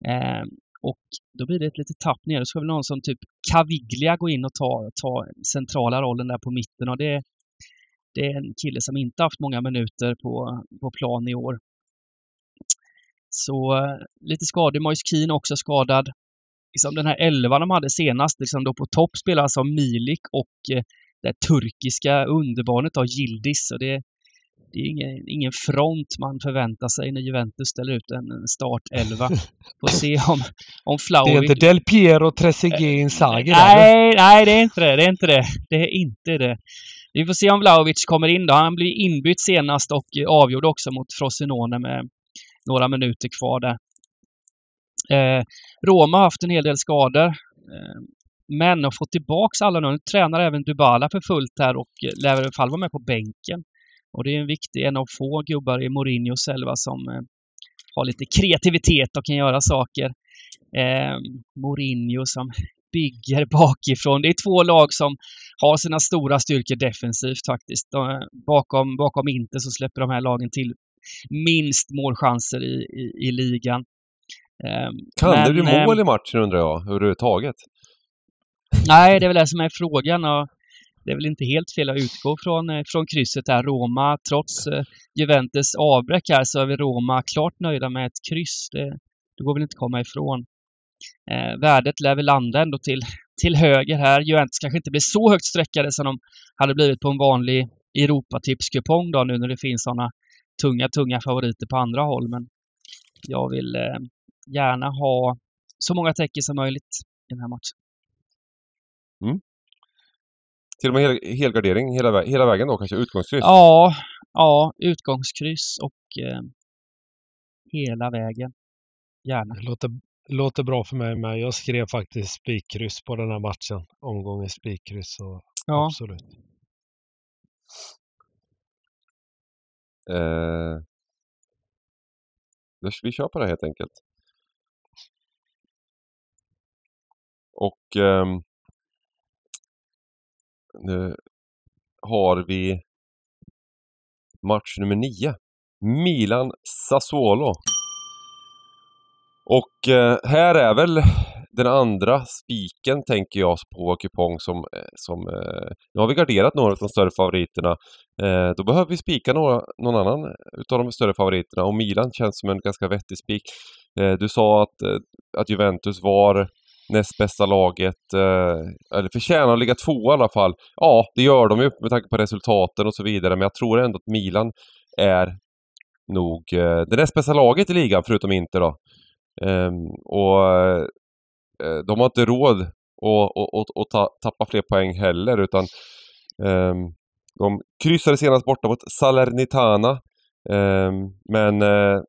D: Eh, och då blir det ett litet tapp ner. Då ska väl någon som typ Caviglia gå in och ta, ta centrala rollen där på mitten. Och det, det är en kille som inte haft många minuter på, på plan i år. Så eh, lite skador. Moise Keane också skadad. Liksom den här elvan de hade senast, liksom då på topp spelar alltså Milik och eh, det turkiska underbarnet av Yildiz. Så det, det är ingen, ingen front man förväntar sig när Juventus ställer ut en startelva. Får se om, om
C: Det är inte Del Piero, Trezeguet, Inzaghi där, eller?
D: Nej, nej, det är inte det. Det är inte det. Det är inte det. Vi får se om Vlahovic kommer in då. Han blir inbytt senast och eh, avgjorde också mot Frosinone med några minuter kvar där. Eh, Roma har haft en hel del skador. Eh, men har fått tillbaks alla nu. Nu tränar även Dybala för fullt här och eh, lär i alla fall vara med på bänken. Och det är en viktig, en av få gubbar i Mourinhos elva som eh, har lite kreativitet och kan göra saker. Eh, Mourinho som bygger bakifrån. Det är två lag som har sina stora styrkor defensivt faktiskt. De, eh, bakom, bakom Inter så släpper de här lagen till minst målchanser i, i, i ligan. Eh,
B: Kan det
D: men,
B: bli mål i matchen undrar jag, överhuvudtaget?
D: Nej, det är väl det som är frågan. Och det är väl inte helt fel att utgå från, eh, från krysset här. Roma, trots eh, Juventus avbräck här, så är vi Roma klart nöjda med ett kryss. Det, det går väl inte att komma ifrån. Eh, värdet lär väl landa ändå till, till höger här. Juventus kanske inte blir så högt sträckade som de hade blivit på en vanlig Europatipskupong då nu när det finns sådana tunga, tunga favoriter på andra håll. Men jag vill eh, gärna ha så många tecken som möjligt i den här matchen.
B: Till och med hel, helgardering hela, hela vägen då kanske, utgångskryss?
D: Ja, ja, utgångskryss och eh, hela vägen. Gärna.
C: Det låter, låter bra för mig med. Jag skrev faktiskt spikkryss på den här matchen. Omgången spikkryss. Så
D: Ja,
C: absolut.
B: Eh, vi kör på det helt enkelt. Och eh, nu har vi match nummer 9. Milan-Sassuolo. Och eh, här är väl den andra spiken tänker jag på kupong som, eh, som eh, nu har vi garderat några av de större favoriterna. Eh, då behöver vi spika några, någon annan eh, utav de större favoriterna och Milan känns som en ganska vettig spik. Eh, du sa att, eh, att Juventus var näst bästa laget, eh, eller förtjänar att ligga tvåa i alla fall. Ja, det gör de ju med tanke på resultaten och så vidare, men jag tror ändå att Milan är nog eh, det näst bästa laget i ligan, förutom Inter då. Ehm, och Eh, de har inte råd att, att, att, ta, tappa fler poäng heller, utan ehm, De kryssade senast borta mot Salernitana. Eh, men eh,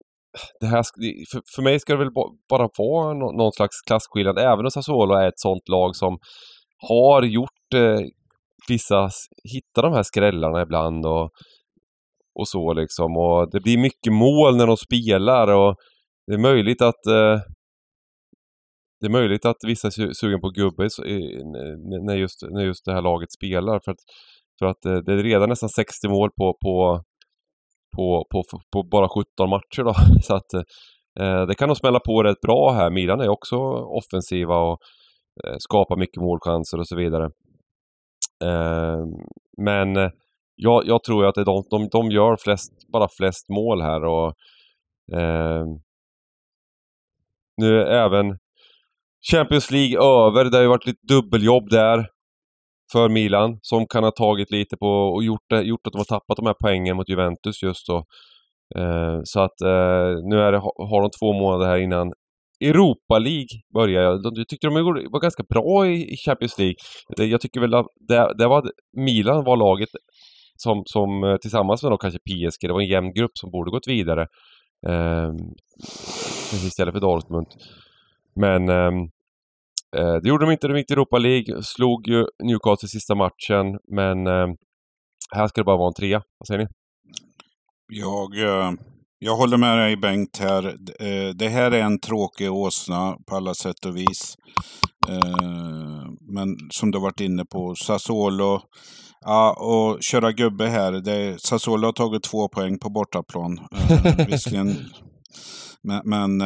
B: det här, för, för mig ska det väl bara vara någon slags klasskillnad. Även om Sassuolo är ett sånt lag som har gjort eh, vissa, hittar de här skrällarna ibland och, och så liksom. Och det blir mycket mål när de spelar och det är möjligt att eh, det är möjligt att vissa är sugen på gubbe när just, när just det här laget spelar. För att, för att eh, det är redan nästan 60 mål på, på, på, på, på bara 17 matcher. Då. Så att eh, det kan nog smälla på rätt bra här. Milan är också offensiva och eh, skapar mycket målchanser och så vidare. Ehm, eh, men jag, jag, tror att de, de, de gör flest, bara flest mål här och eh, nu även Champions League över. Det har ju varit lite dubbeljobb där för Milan som kan ha tagit lite på och gjort, det, gjort att de har tappat de här poängen mot Juventus just då. Eh, så att eh, nu är det, har de två månader här innan Europa League börjar. Jag, jag tyckte de var ganska bra i, Champions League. Jag tycker väl att det, det var Milan var laget som, som eh, tillsammans med då kanske PSG, det var en jämn grupp som borde gått vidare. Eh, istället för Dortmund. Men ehm, eh, det gjorde de inte. De gick till Europa League, slog ju Newcastle sista matchen, men eh, här ska det bara vara en trea. Vad säger ni?
E: Jag, eh, jag håller med dig Bengt här. Eh, det här är en tråkig åsna på alla sätt och vis. Eh, men som du varit inne på, Sassuolo. Ja, och köra gubbe här. Det, Sassuolo har tagit två poäng på bortaplan. visserligen. Men, men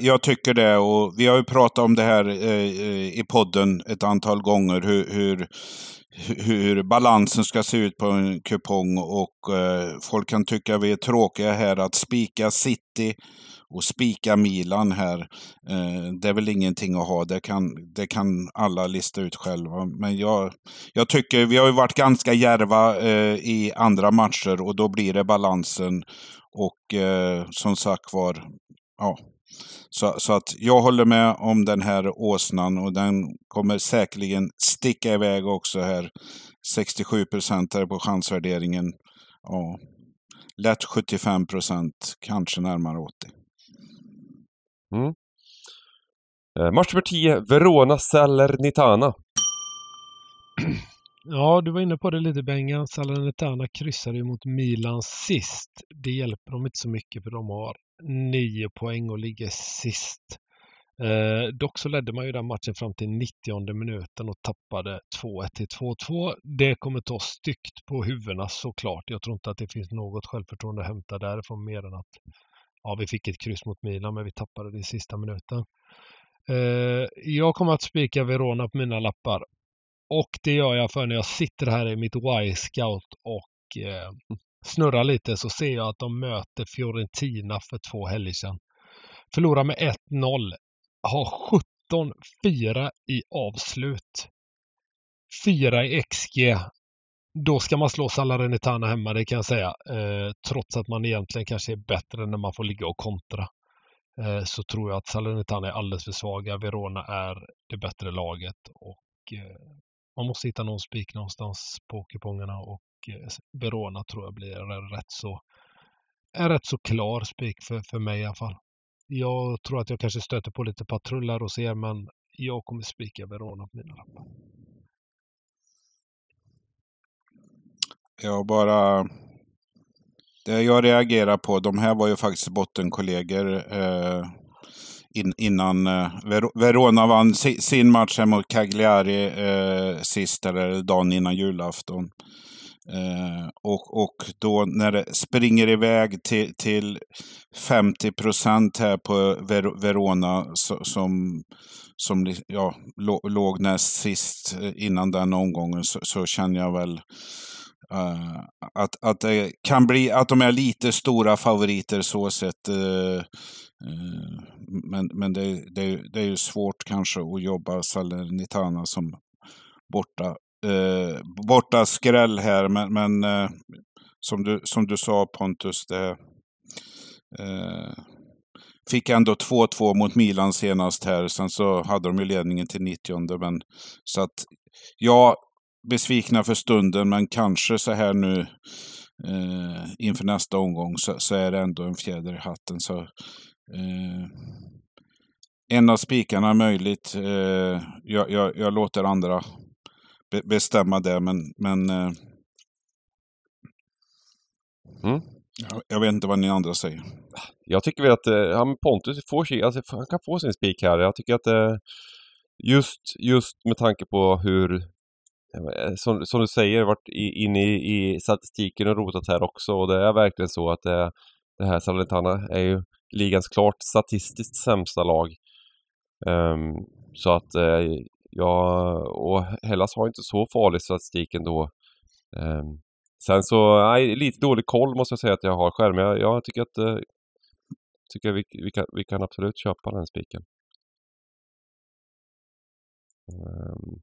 E: jag tycker det och vi har ju pratat om det här eh, eh, i podden ett antal gånger. Hur, hur, hur balansen ska se ut på en kupong och eh, folk kan tycka vi är tråkiga här att spika City och spika Milan här. Det är väl ingenting att ha, det kan, det kan alla lista ut själva. Men jag, jag tycker, vi har ju varit ganska järva i andra matcher och då blir det balansen. Och som sagt var, ja, så, så, att jag håller med om den här åsnan och den kommer säkerligen sticka iväg också här. 67 procent på chansvärderingen. Ja, lätt 75 procent, kanske närmare 80.
B: Mm. Eh, match nummer 10, Verona Salernitana.
C: Ja, du var inne på det lite Bengan. Salernitana kryssade ju mot Milan sist. Det hjälper dem inte så mycket för de har nio poäng och ligger sist. Eh, dock så ledde man ju den matchen fram till 90 minuten och tappade 2-1 till 2-2. Det kommer ta styggt på huvudena såklart. Jag tror inte att det finns något självförtroende att hämta därifrån mer än att ja, vi fick ett kryss mot Milan men vi tappade det i sista minuten. Eh, jag kommer att spika Verona på mina lappar och det gör jag för när jag sitter här i mitt Y-scout och eh, snurrar lite så ser jag att de möter Fiorentina för två helger sedan. Förlorar med 1-0. Har 17-4 i avslut. 4 i XG. Då ska man slå Salernitana hemma, det kan jag säga. Eh, trots att man egentligen kanske är bättre när man får ligga och kontra. Eh, så tror jag att Salernitana är alldeles för svaga. Verona är det bättre laget och eh, man måste hitta någon spik någonstans på kupongerna och Eh, Verona tror jag blir en rätt så, en rätt så klar spik för, för mig i alla fall. Jag tror att jag kanske stöter på lite patruller hos er men jag kommer spika Verona på mina lappar.
E: Jag bara... Det jag reagerar på, de här var ju faktiskt bottenkollegor. Eh, in, innan eh, Verona vann si, sin match mot Cagliari eh, sist, eller dagen innan julafton. Eh, och, och då när det springer iväg till, till 50 procent här på Ver, Verona så, som, som ja, låg näst sist eh, innan den omgången så, så känner jag väl Uh, att, att det kan bli att de är lite stora favoriter så sett. Uh, uh, men men det, det, det är ju svårt kanske att jobba Salernitana som borta, Eh, borta skräll här. Men, men eh, som, du, som du sa Pontus, det eh, fick ändå 2-2 mot Milan senast här. Sen så hade de ju ledningen till 90 men Så att ja, besvikna för stunden, men kanske så här nu eh, inför nästa omgång så, så, är det ändå en fjäder i hatten. Så, eh, en av spikarna är möjligt. Eh, jag, jag, jag, låter andra be, bestämma det, men, men eh, mm. jag, jag, vet inte vad ni andra säger.
B: Jag tycker väl att ja, Pontus får, alltså, han kan få sin spik här. Jag tycker att eh, just, just med tanke på hur eh, som, som, du säger, varit inne i, i, statistiken och rotat här också och det är verkligen så att det, det här Salernitana är ju ligans klart statistiskt sämsta lag. Um, så att uh, ja, och Hellas har inte så farlig statistik ändå. Um, sen så, nej, lite dålig koll måste jag säga att jag har själv, men jag, jag tycker att uh, tycker vi, vi, kan, vi kan absolut köpa den spiken. Um,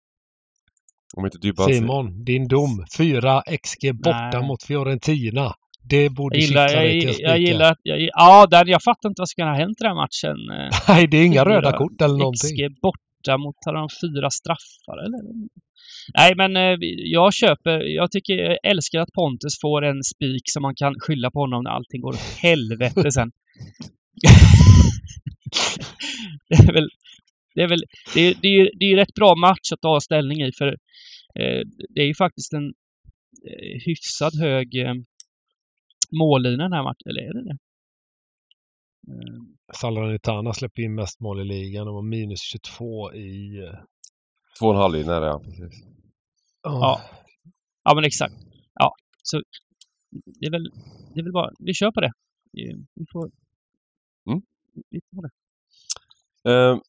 C: om inte bara Simon, din dom. 4 XG borta Nej. mot Fiorentina. Det borde
D: jag gillar, jag, jag, jag gillar att, jag, ja, där, jag fattar inte vad som kan ha hänt i den här matchen.
C: Nej, det är inga röda kort eller någonting.
D: XG borta mot, har de fyra straffar eller? Nej, men eh, jag köper, jag tycker, jag älskar att Pontus får en spik som man kan skylla på honom när allting går åt helvete sen. det är väl, det är väl, det är, det är, det är rätt bra match att ta ställning i för eh, det är ju faktiskt en eh, hyfsad hög eh, mållinje den här matchen, eller är det det?
C: Eh. Salernitana släpper in mest mål i ligan. De var minus 22 i... Eh,
B: Två och en halv linje, ja. Precis.
D: Oh. Ja. ja, men exakt. Ja, så det är väl, det är väl bara, vi kör på det. Vi får... Mm. Vi får det.
B: Uh,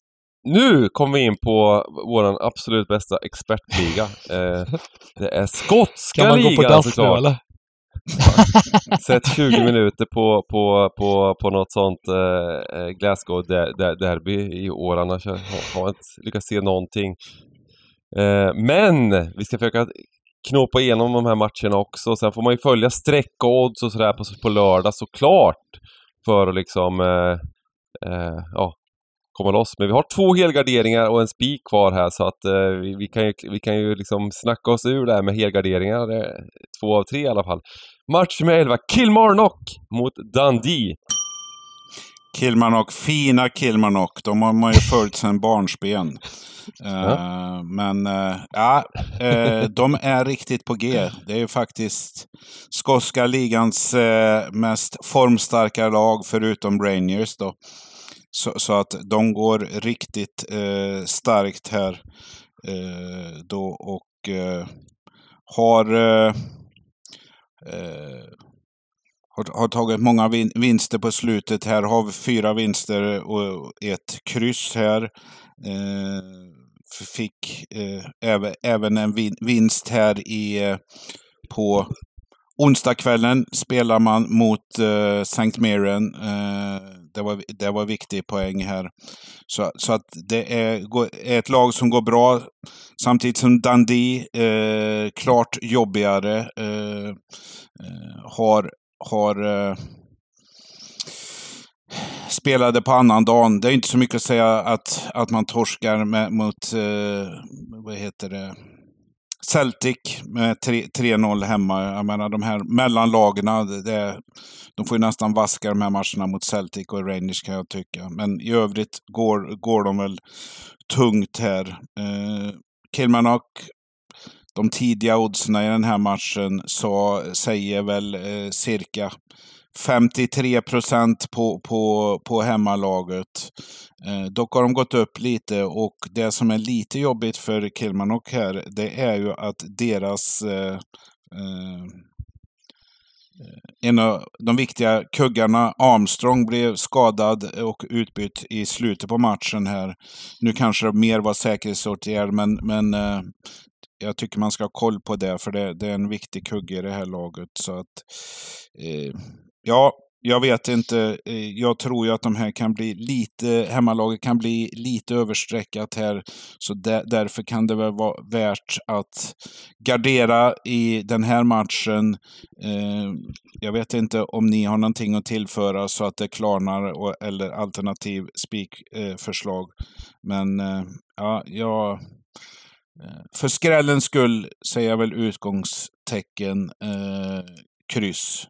B: nu kommer vi in på vår absolut bästa expertliga. Uh, det är skotska ligan såklart. Kan man gå på DAF nu eller? Sett 20 minuter på, på, på, på något sånt eh, eh Glasgow derby i år. Annars har jag inte lyckats se någonting. Eh, men vi ska försöka knåpa igenom de här matcherna också. Sen får man ju följa streck och odds och sådär på, på lördag såklart. För att liksom eh, eh, ja, komma loss. Men vi har två helgarderingar och en spik kvar här så att eh, vi, vi, kan ju, vi kan ju liksom snacka oss ur det här med helgarderingar. två av tre i alla fall. Match med 11, Kilmarnock mot Dundee.
E: Kilmarnock, fina Kilmarnock. De har man ju följt sedan barnsben. Uh, men uh, ja, uh, de är riktigt på G. Det är ju faktiskt skotska ligans mest formstarka lag förutom Rangers då. Så, så att de går riktigt eh, starkt här eh, då och eh, har har, har tagit många vin, vinster på slutet. Här har vi fyra vinster och ett kryss här. Eh, fick eh, även, även en vin, vinst här i, eh, på onsdagskvällen spelar man mot eh, St. Mirren. Eh, det, var, det var viktig poäng här. Så, så att det är, är ett lag som går bra. Samtidigt som Dundee, eh, klart jobbigare, eh, eh, har har eh, spelade på annan dagen. Det är inte så mycket att säga att, att man torskar med, mot, eh, vad heter det, Celtic med 3-0 hemma. Jag menar de här mellanlagarna, det, de får ju nästan vaska de här matcherna mot Celtic och Rangers kan jag tycka. Men i övrigt går, går de väl tungt här. Eh, Kilmarnock de tidiga oddsen i den här matchen så säger väl eh, cirka 53 procent på, på, på hemmalaget. Eh, dock har de gått upp lite och det som är lite jobbigt för Kilmarnock här, det är ju att deras eh, eh, en av de viktiga kuggarna, Armstrong, blev skadad och utbytt i slutet på matchen här. Nu kanske det mer var säkerhetsåtgärd, men, men eh, jag tycker man ska ha koll på det, för det, det är en viktig kugge i det här laget. Så att, eh, ja, jag vet inte. Eh, jag tror ju att de här kan bli lite, hemmalaget kan bli lite överstreckat här. Så där, därför kan det väl vara värt att gardera i den här matchen. Eh, jag vet inte om ni har någonting att tillföra så att det klarnar och, eller alternativ spikförslag. Eh, Men eh, ja, jag eh, För skrällens skull säger jag väl utgångstecken eh, kryss.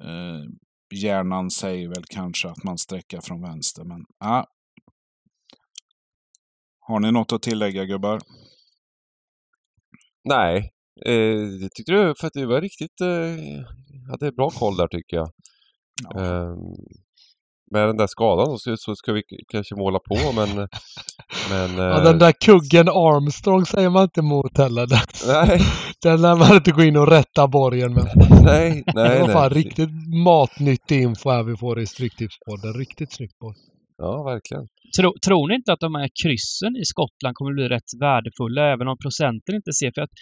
E: Eh, hjärnan säger väl kanske att man sträcker från vänster, men ja. Har ni något att tillägga gubbar?
B: Nej, eh, det tyckte du för att du var riktigt... Eh, hade bra koll där tycker jag.
E: Ja.
B: Eh, med den där skadan så, så ska vi kanske måla på men... men
C: Ja,
B: eh,
C: den där kuggen Armstrong säger man inte emot heller. Den,
B: Nej,
C: den lär man inte gå in och rätta borgen med.
B: nej,
C: Det
B: nej.
C: var fan
B: nej.
C: riktigt matnyttig info här vi får i Stryktipspodden. Riktigt snyggt på.
B: Ja, verkligen.
D: Tro, tror ni inte att de här kryssen i Skottland kommer bli rätt värdefulla även om procenten inte ser? För att,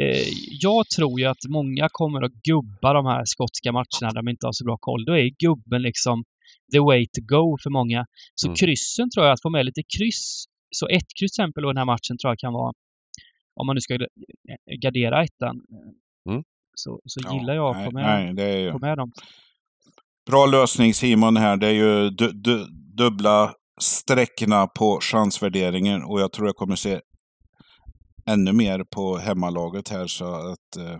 D: eh, jag tror ju att många kommer att gubba de här skotska matcherna där de inte har så bra koll. Då är gubben liksom the way to go för många. Så
B: Mm.
D: kryssen tror jag, att få med lite kryss. Så ett kryss till exempel i den här matchen tror jag kan vara, om man nu ska gardera ettan,
B: Mm.
D: så, så gillar jag att
E: nej,
D: få med,
E: nej, det är ju
D: få med dem.
E: bra lösning Simon här. Det är ju du, du, dubbla sträckorna på chansvärderingen och jag tror jag kommer se ännu mer på hemmalaget här så att eh,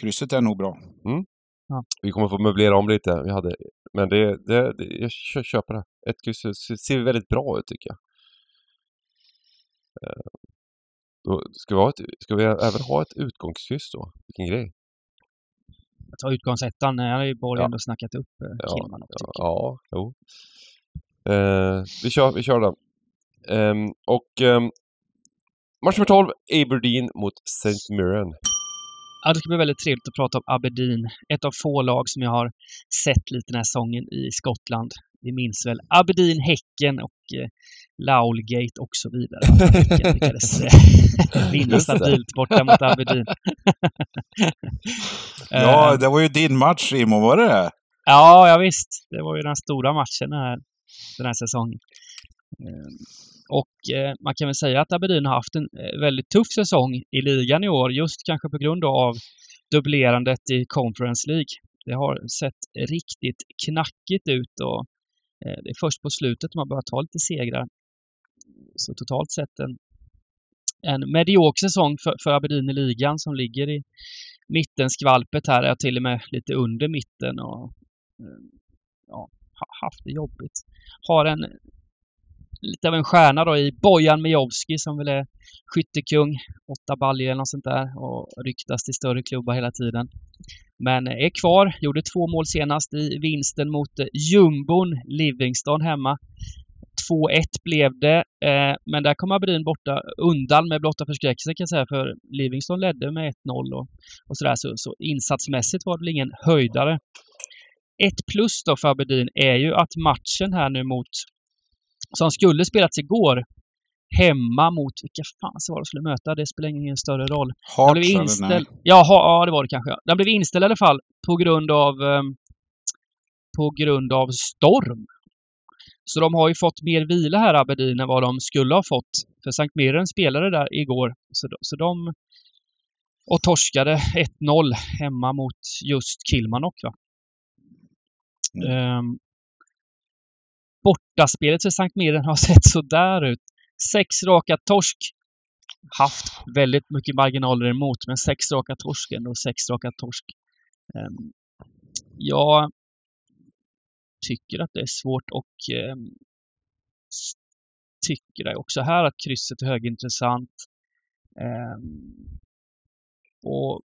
E: krysset är nog bra.
B: Vi kommer få möblera om lite. Vi hade, men det, det, det, jag kö- köper det. Ett kryss ser- väldigt bra ut tycker jag. Eh, Då ska, vi ha ett, ska vi även ha ett utgångskryss då? Vilken grej.
D: Att ta utgångsettan, här har ju Borg
B: Ja.
D: ändå snackat upp eh,
B: Ja,
D: Killman och
B: Ja,
D: jag.
B: ja jo. Eh, vi, kör, vi kör den. Ehm, och ehm, match nummer 12, Aberdeen mot St. Mirren.
D: Ja, det ska bli väldigt trevligt att prata om Aberdeen. Ett av få lag som jag har sett lite den här säsongen i Skottland. Vi minns väl Aberdeen, Häcken och eh, Laulgate och så vidare. Häcken lyckades eh, vinna stabilt borta mot Aberdeen.
E: Ja,
D: Eh,
E: det var ju din match Simon, var det det?
D: Ja, ja visst. Det var ju den stora matchen den här, den här säsongen. Ehm, och eh, man kan väl säga att Aberdeen har haft en eh, väldigt tuff säsong i ligan i år, just kanske på grund av dubblerandet i Conference League. Det har sett riktigt knackigt ut och eh, det är först på slutet man börjar ta lite segrar. Så totalt sett en, en medioker säsong för, för Aberdeen i ligan som ligger i mittenskvalpet här, är till och med lite under mitten och ehm, ja, haft det jobbigt. Har en lite av en stjärna då i Bojan Mijovski som väl är skyttekung, åtta baljor eller något sånt där och ryktas till större klubbar hela tiden. Men är kvar, gjorde två mål senast i vinsten mot eh, jumbon Livingston hemma. 2-1 blev det, eh, men där kom Aberdeen borta undan med blotta förskräckelsen kan jag säga, för Livingston ledde med 1-0 och, och sådär, så, så insatsmässigt var det väl ingen höjdare. Ett plus då för Aberdeen är ju att matchen här nu mot som skulle spelats igår hemma mot, vilka fan var det skulle möta? Det spelar ingen större roll.
E: Hearts
D: blev inställd. Jaha, ja det var det kanske. Den blev inställd i alla fall på grund av ehm, på grund av storm. Så de har ju fått mer vila här Aberdeen än vad de skulle ha fått. För Sankt Mirren spelade där igår. Så de, så de och torskade 1-0 hemma mot just Kilmarnock. Va?
E: Mm.
D: Ehm, bortaspelet för Sankt Mirren har sett sådär ut. Sex raka torsk. Haft väldigt mycket marginaler emot, men sex raka torsk ändå. Sex raka torsk. Ehm, jag tycker att det är svårt och ehm, tycker också här att krysset är högintressant. Ehm, och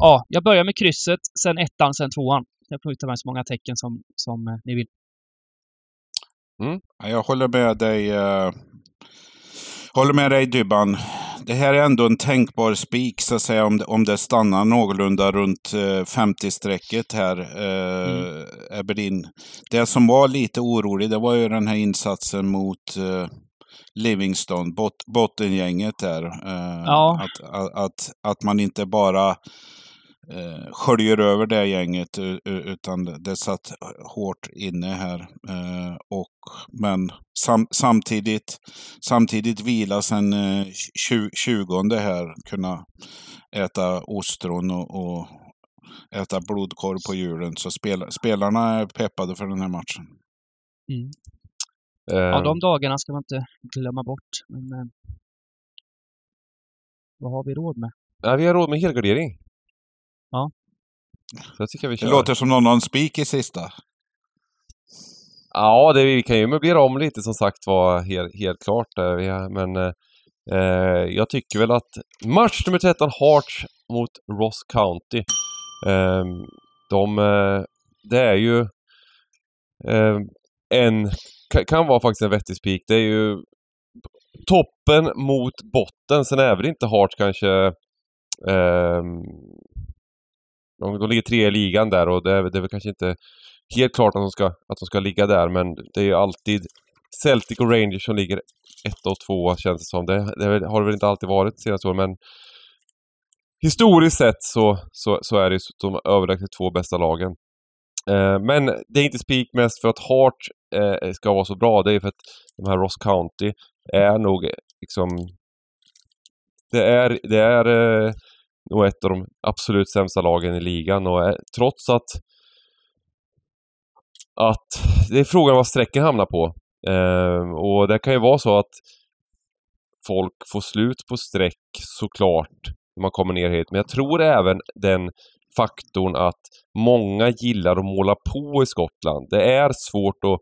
D: Ja, jag börjar med krysset, sen ettan, sen tvåan. Jag får ta med så många tecken som, som eh, ni vill.
E: Ja, Jag håller med dig. eh, håller med dig Dybban. Det här är ändå en tänkbar spik så att säga om det, om det stannar någorlunda runt eh, 50-strecket här. Eh, Aberdeen. Det som var lite oroligt det var ju den här insatsen mot eh, Livingston, bot, bottengänget där.
D: Ja.
E: att, att, att, att man inte bara eh, sköljer över det gänget utan det satt hårt inne här. Eh, och, men sam, samtidigt, samtidigt vila sen eh, tju- 20 här, kunna äta ostron och, och äta blodkorv på julen. Så spel, spelarna är peppade för den här matchen.
D: Ja,
B: Eh,
D: de dagarna ska man inte glömma bort. Men, eh, Vad har vi råd med?
B: Nej, vi har råd med helgardering.
D: Ja.
B: Så jag tycker vi
E: Det
B: kör.
E: låter som någon har en spik i sista.
B: Ja, det, vi kan ju möblera om lite som sagt var helt, helt klart. där. Vi har- Men eh, eh, jag tycker väl att match nummer 13, Hearts mot Ross County. Eh, de, det är ju eh, en, kan, kan vara faktiskt en vettig spik. Det är ju toppen mot botten. Sen är väl inte Hearts kanske ehm, de, de ligger tre i ligan där och det är, det är väl kanske inte helt klart att de, ska, att de ska ligga där men det är ju alltid Celtic och Rangers som ligger ett och två känns det som. Det, det har det väl inte alltid varit senaste åren men historiskt sett så, så, så är det ju de överlägset två bästa lagen. Eh, men det är inte spik mest för att Hart eh, ska vara så bra. Det är för att de här Ross County är nog liksom... Det är, det är eh, nog ett av de absolut sämsta lagen i ligan och eh, trots att att det är frågan vad strecken hamnar på. Eh, och det kan ju vara så att folk får slut på streck såklart när man kommer ner hit. Men jag tror även den faktorn att många gillar att måla på i Skottland. Det är svårt att...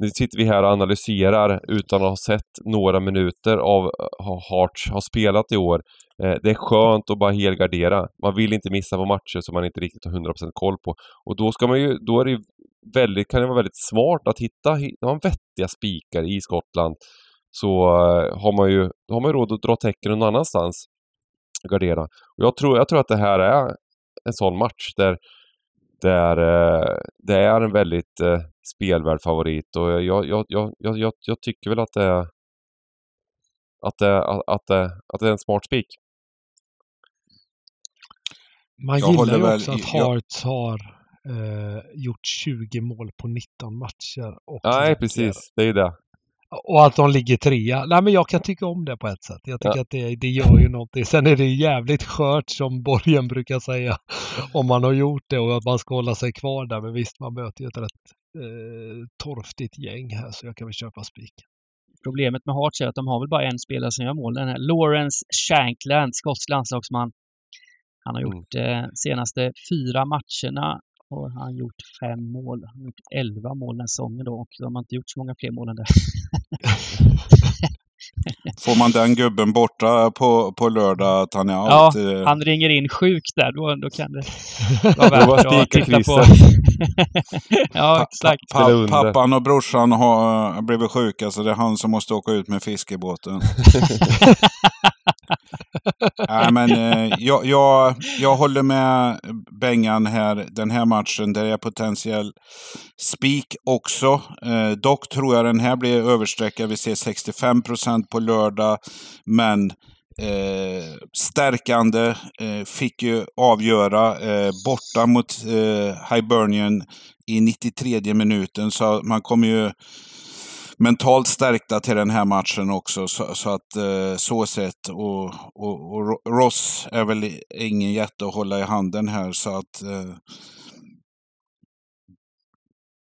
B: Nu sitter vi här och analyserar utan att ha sett några minuter av eh, vad Hearts har spelat i år. Eh, det är skönt att bara helgardera. Man vill inte missa på matcher som man inte riktigt har 100% koll på. Och då ska man ju... Då är det ju väldigt, kan det vara väldigt smart att hitta, har man vettiga spikar i Skottland så eh, har man ju, då har man ju råd att dra tecken någon annanstans och gardera. Och jag, tror, jag tror att det här är en sån match där, där det är en väldigt spelvärd favorit och jag, jag, jag, jag, jag, jag tycker väl att det är att det, att, det, att det är en smart spik.
C: Man
E: Jag
C: gillar
E: håller
C: ju
E: väl
C: också att Hearts har eh, gjort 20 mål på 19 matcher. Och
B: Nej,
C: ligger-
B: precis. Det är det.
C: Och att de ligger trea. Nej, men jag kan tycka om det på ett sätt. Jag tycker
B: Ja.
C: att det, det gör ju någonting. Sen är det jävligt skört som Borgen brukar säga. Om man har gjort det och att man ska hålla sig kvar där. Men visst, man möter ju ett rätt eh, torftigt gäng här så jag kan väl köpa spik.
D: Problemet med Hearts är att de har väl bara en spelare som gör mål. Den här Lawrence Shankland, skotsk landslagsman. Han har gjort eh, senaste fyra matcherna har han gjort fem mål. Han har gjort elva mål den säsongen då och de har inte gjort så många fler mål än det.
E: Får man den gubben borta på, på lördag är
D: Ja,
E: out? eh,
D: Han ringer in sjuk där, då, då kan det vara värt att titta på. ja,
E: pa-
D: exakt.
E: pa-
B: under.
E: pappan och brorsan har blivit sjuka så det är han som måste åka ut med fiskebåten. Nej, men eh, jag, jag, jag håller med Bengan här. Den här matchen, där är potentiell spik också. Eh, dock tror jag den här blir överstreckad. Vi ser 65 procent på lördag. Men eh, stärkande eh, fick ju avgöra eh, borta mot eh, Hibernian i 93 minuten. Så man kommer ju mentalt stärkta till den här matchen också. Så, så att eh, så sett. Och, och, och Ross är väl ingen jätte att hålla i handen här. Så att eh,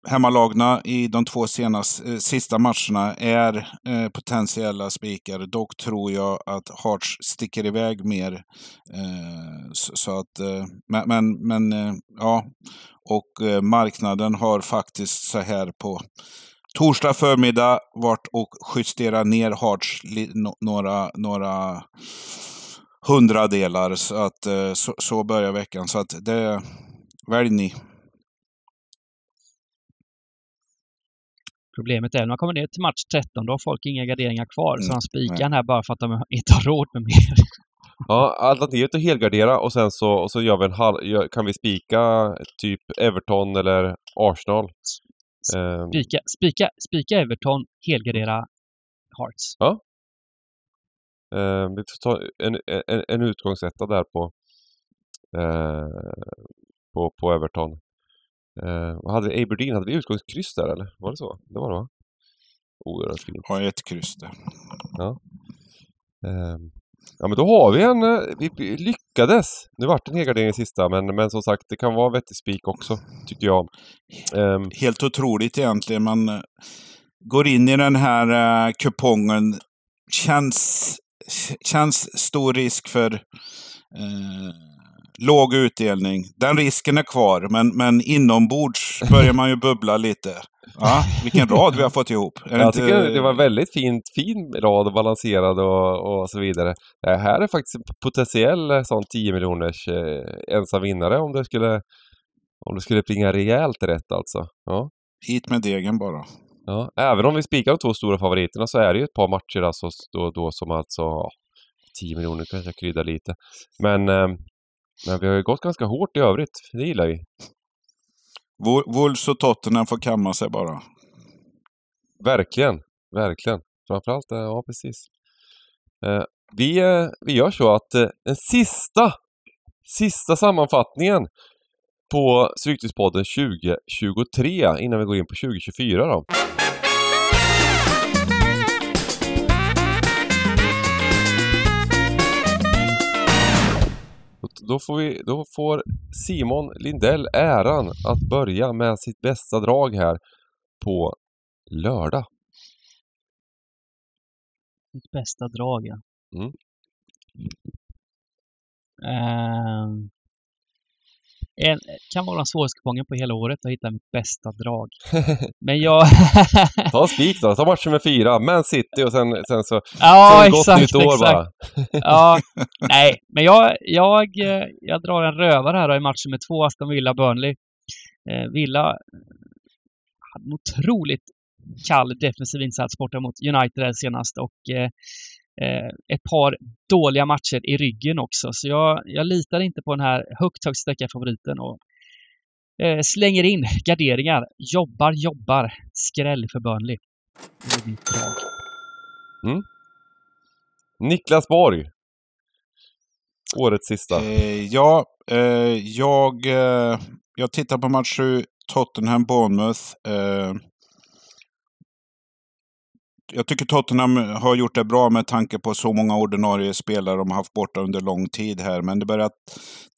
E: hemmalagna i de två senaste, eh, sista matcherna är eh, potentiella spikar. Dock tror jag att Hearts sticker iväg mer. Eh, så, så att, eh, men, men, men eh, ja. Och eh, marknaden har faktiskt så här på torsdag förmiddag varit och justerat ner no, några, några hundradelar. Så, att, eh, så, så börjar veckan. Så att det, välj ni.
D: Problemet är när man kommer ner till match 13, då har folk inga garderingar kvar. Så
E: Mm,
D: han spikar den här bara för att de inte har råd med mer.
B: Ja, alternativet är att helgardera och sen så, och så gör vi en halv, kan vi spika typ Everton eller Arsenal. Ehm,
D: Spika, spika, spika Everton, helgardera Hearts.
B: ehm, vi får ta en, en, en utgångsetta där på, eh, på, på Everton. Vad hade vi? Aberdeen, hade vi utgångskryss där eller? Var det så? Det var det va? Oerhört fint.
E: Har ett kryss där.
B: Ehm, ja men då har vi en, eh, vi, lyckades! Nu vart det en helgardering i sista men, men som sagt det kan vara en vettig spik också, tycker jag. Um.
E: Helt otroligt egentligen. Man eh, går in i den här uh, kupongen. Känns känns stor risk för uh, låg utdelning. Den risken är kvar, men, men inombords börjar man ju bubbla lite. Ja, vilken rad vi har fått ihop.
B: Jag
E: inte-
B: tycker det var väldigt fint, fin rad och balanserad och, och så vidare. Det här är faktiskt en potentiell eh, sån 10 miljoners eh, ensam vinnare om det skulle om det skulle plinga rejält rätt alltså. Ja.
E: Hit med degen bara.
B: Ja, även om vi spikar de två stora favoriterna så är det ju ett par matcher alltså då, då som alltså ja, 10 miljoner kanske kryddar lite. Men, eh, men vi har ju gått ganska hårt i övrigt. Det gillar vi.
E: Wolves och Tottenham får kamma sig bara.
B: Verkligen, verkligen. Framförallt, eh, ja precis. Eh, vi, eh, vi gör så att eh, den sista, sista sammanfattningen på Stryktipspodden 2023 innan vi går in på 2024 då. Då- får, vi, då får Simon Lindell äran att börja med sitt bästa drag här på lördag.
D: Mitt bästa drag, ja.
B: Mm.
D: Ehm, en, kan vara den svåraste kupongen på hela året att hitta mitt bästa drag. Men jag...
B: Ta en spik då, ta match nummer fyra, Man City och sen, sen så...
D: ja,
B: sen gott
D: exakt,
B: nytt år
D: exakt.
B: bara.
D: Ja, nej, men jag, jag, jag drar en rövare här då i match nummer två, Aston Villa-Burnley. Eh, Villa hade en otroligt kall defensiv insats borta mot United senast och eh, eh, ett par dåliga matcher i ryggen också. Så jag, jag litar inte på den här högt, högt sträckade favoriten och eh, slänger in garderingar. Jobbar, jobbar. Skräll för Burnley. Det är mitt drag.
B: Niklas Borg. Årets sista.
E: Eh, ja, eh, jag, eh, jag tittar på match 7, Tottenham-Bournemouth. Jag tycker Tottenham har gjort det bra med tanke på så många ordinarie spelare de har haft borta under lång tid här. Men det börjar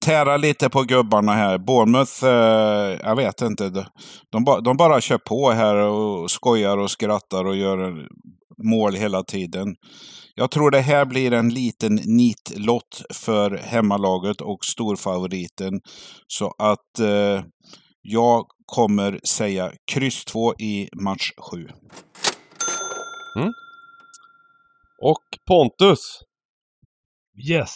E: tära lite på gubbarna här. Bournemouth, eh, jag vet inte. De, de, ba, de bara kör på här och skojar och skrattar och gör mål hela tiden. Jag tror det här blir en liten nitlott för hemmalaget och storfavoriten. Så att eh, jag kommer säga kryss 2 i match 7.
B: Och Pontus.
C: Yes.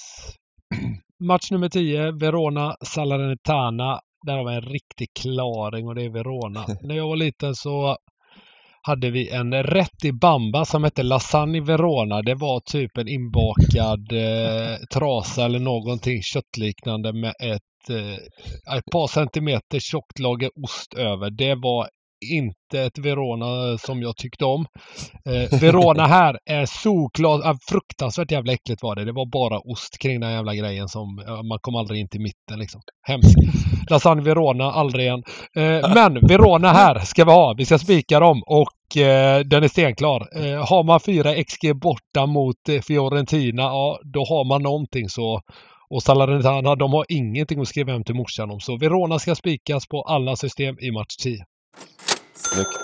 C: Match nummer 10, Verona Salernitana. Där har vi en riktig klaring och det är Verona. När jag var liten så hade vi en rätt i bamba som hette Lasagne Verona. Det var typ en inbakad eh, trasa eller någonting köttliknande med ett, eh, ett par centimeter tjockt lager ost över. Det var inte ett Verona eh, som jag tyckte om. Eh, Verona här är solklart, äh, fruktansvärt jävla äckligt var det. Det var bara ost kring den jävla grejen som ja, man kom aldrig in till mitten liksom. Hemskt. Lasagne Verona, aldrig igen. Eh, men Verona här ska vi ha. Vi ska spika dem och eh, den är stenklar. Eh, har man 4 XG borta mot eh, Fiorentina, ja då har man någonting så. Och Salernitana, de har ingenting att skriva hem till morsan om. Så Verona ska spikas på alla system i match 10.
B: Snyggt.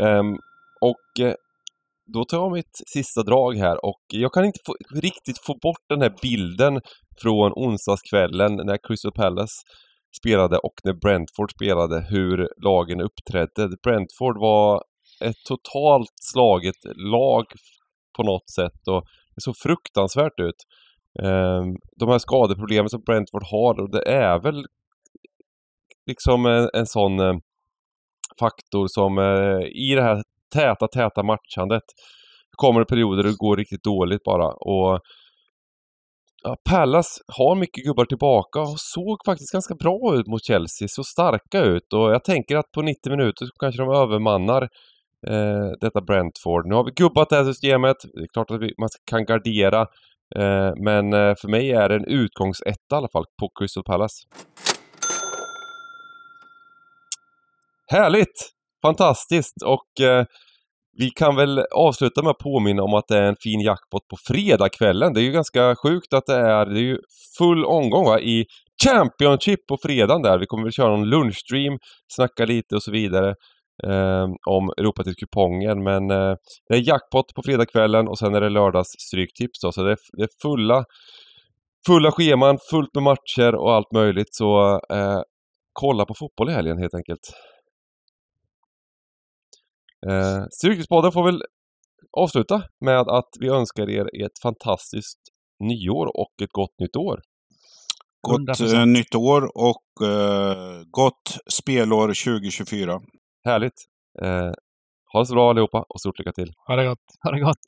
B: Um, och eh, då tar jag mitt sista drag här och jag kan inte få, riktigt få bort den här bilden från onsdagskvällen när Crystal Palace spelade och när Brentford spelade, hur lagen uppträdde. Brentford var ett totalt slaget lag på något sätt och det såg fruktansvärt ut. Ehm, de här skadeproblemen som Brentford har, och det är väl liksom en, en sån eh, faktor som eh, i det här täta, täta matchandet kommer det perioder där det går riktigt dåligt bara. Och ja, Pallas har mycket gubbar tillbaka och såg faktiskt ganska bra ut mot Chelsea. Så starka ut och jag tänker att på 90 minuter så kanske de övermannar eh, detta Brentford. Nu har vi gubbat det här systemet. Det är klart att vi, man kan gardera. Eh, men eh, för mig är det en utgångsetta i alla fall på Crystal Palace. Härligt! Fantastiskt! Och eh, vi kan väl avsluta med att påminna om att det är en fin jackpot på fredagskvällen. Det är ju ganska sjukt att det är, det är ju full omgång va, i Championship på fredagen där. Vi kommer väl köra någon lunchstream, snacka lite och så vidare. eh, om Europatips-kupongen. Men eh, det är jackpot på fredagskvällen och sen är det lördags stryktips då. Så det är, det är fulla, fulla scheman, fullt med matcher och allt möjligt. Så eh, kolla på fotboll i helgen helt enkelt. Eh, Stryktipspodden får väl avsluta med att vi önskar er ett fantastiskt nyår och ett gott nytt år.
E: Gott
D: 100%.
E: eh, nytt år och eh, gott spelår 2024.
B: Härligt! Eh, ha det så bra allihopa och stort lycka till!
C: Ha det gott.
D: Ha det gott.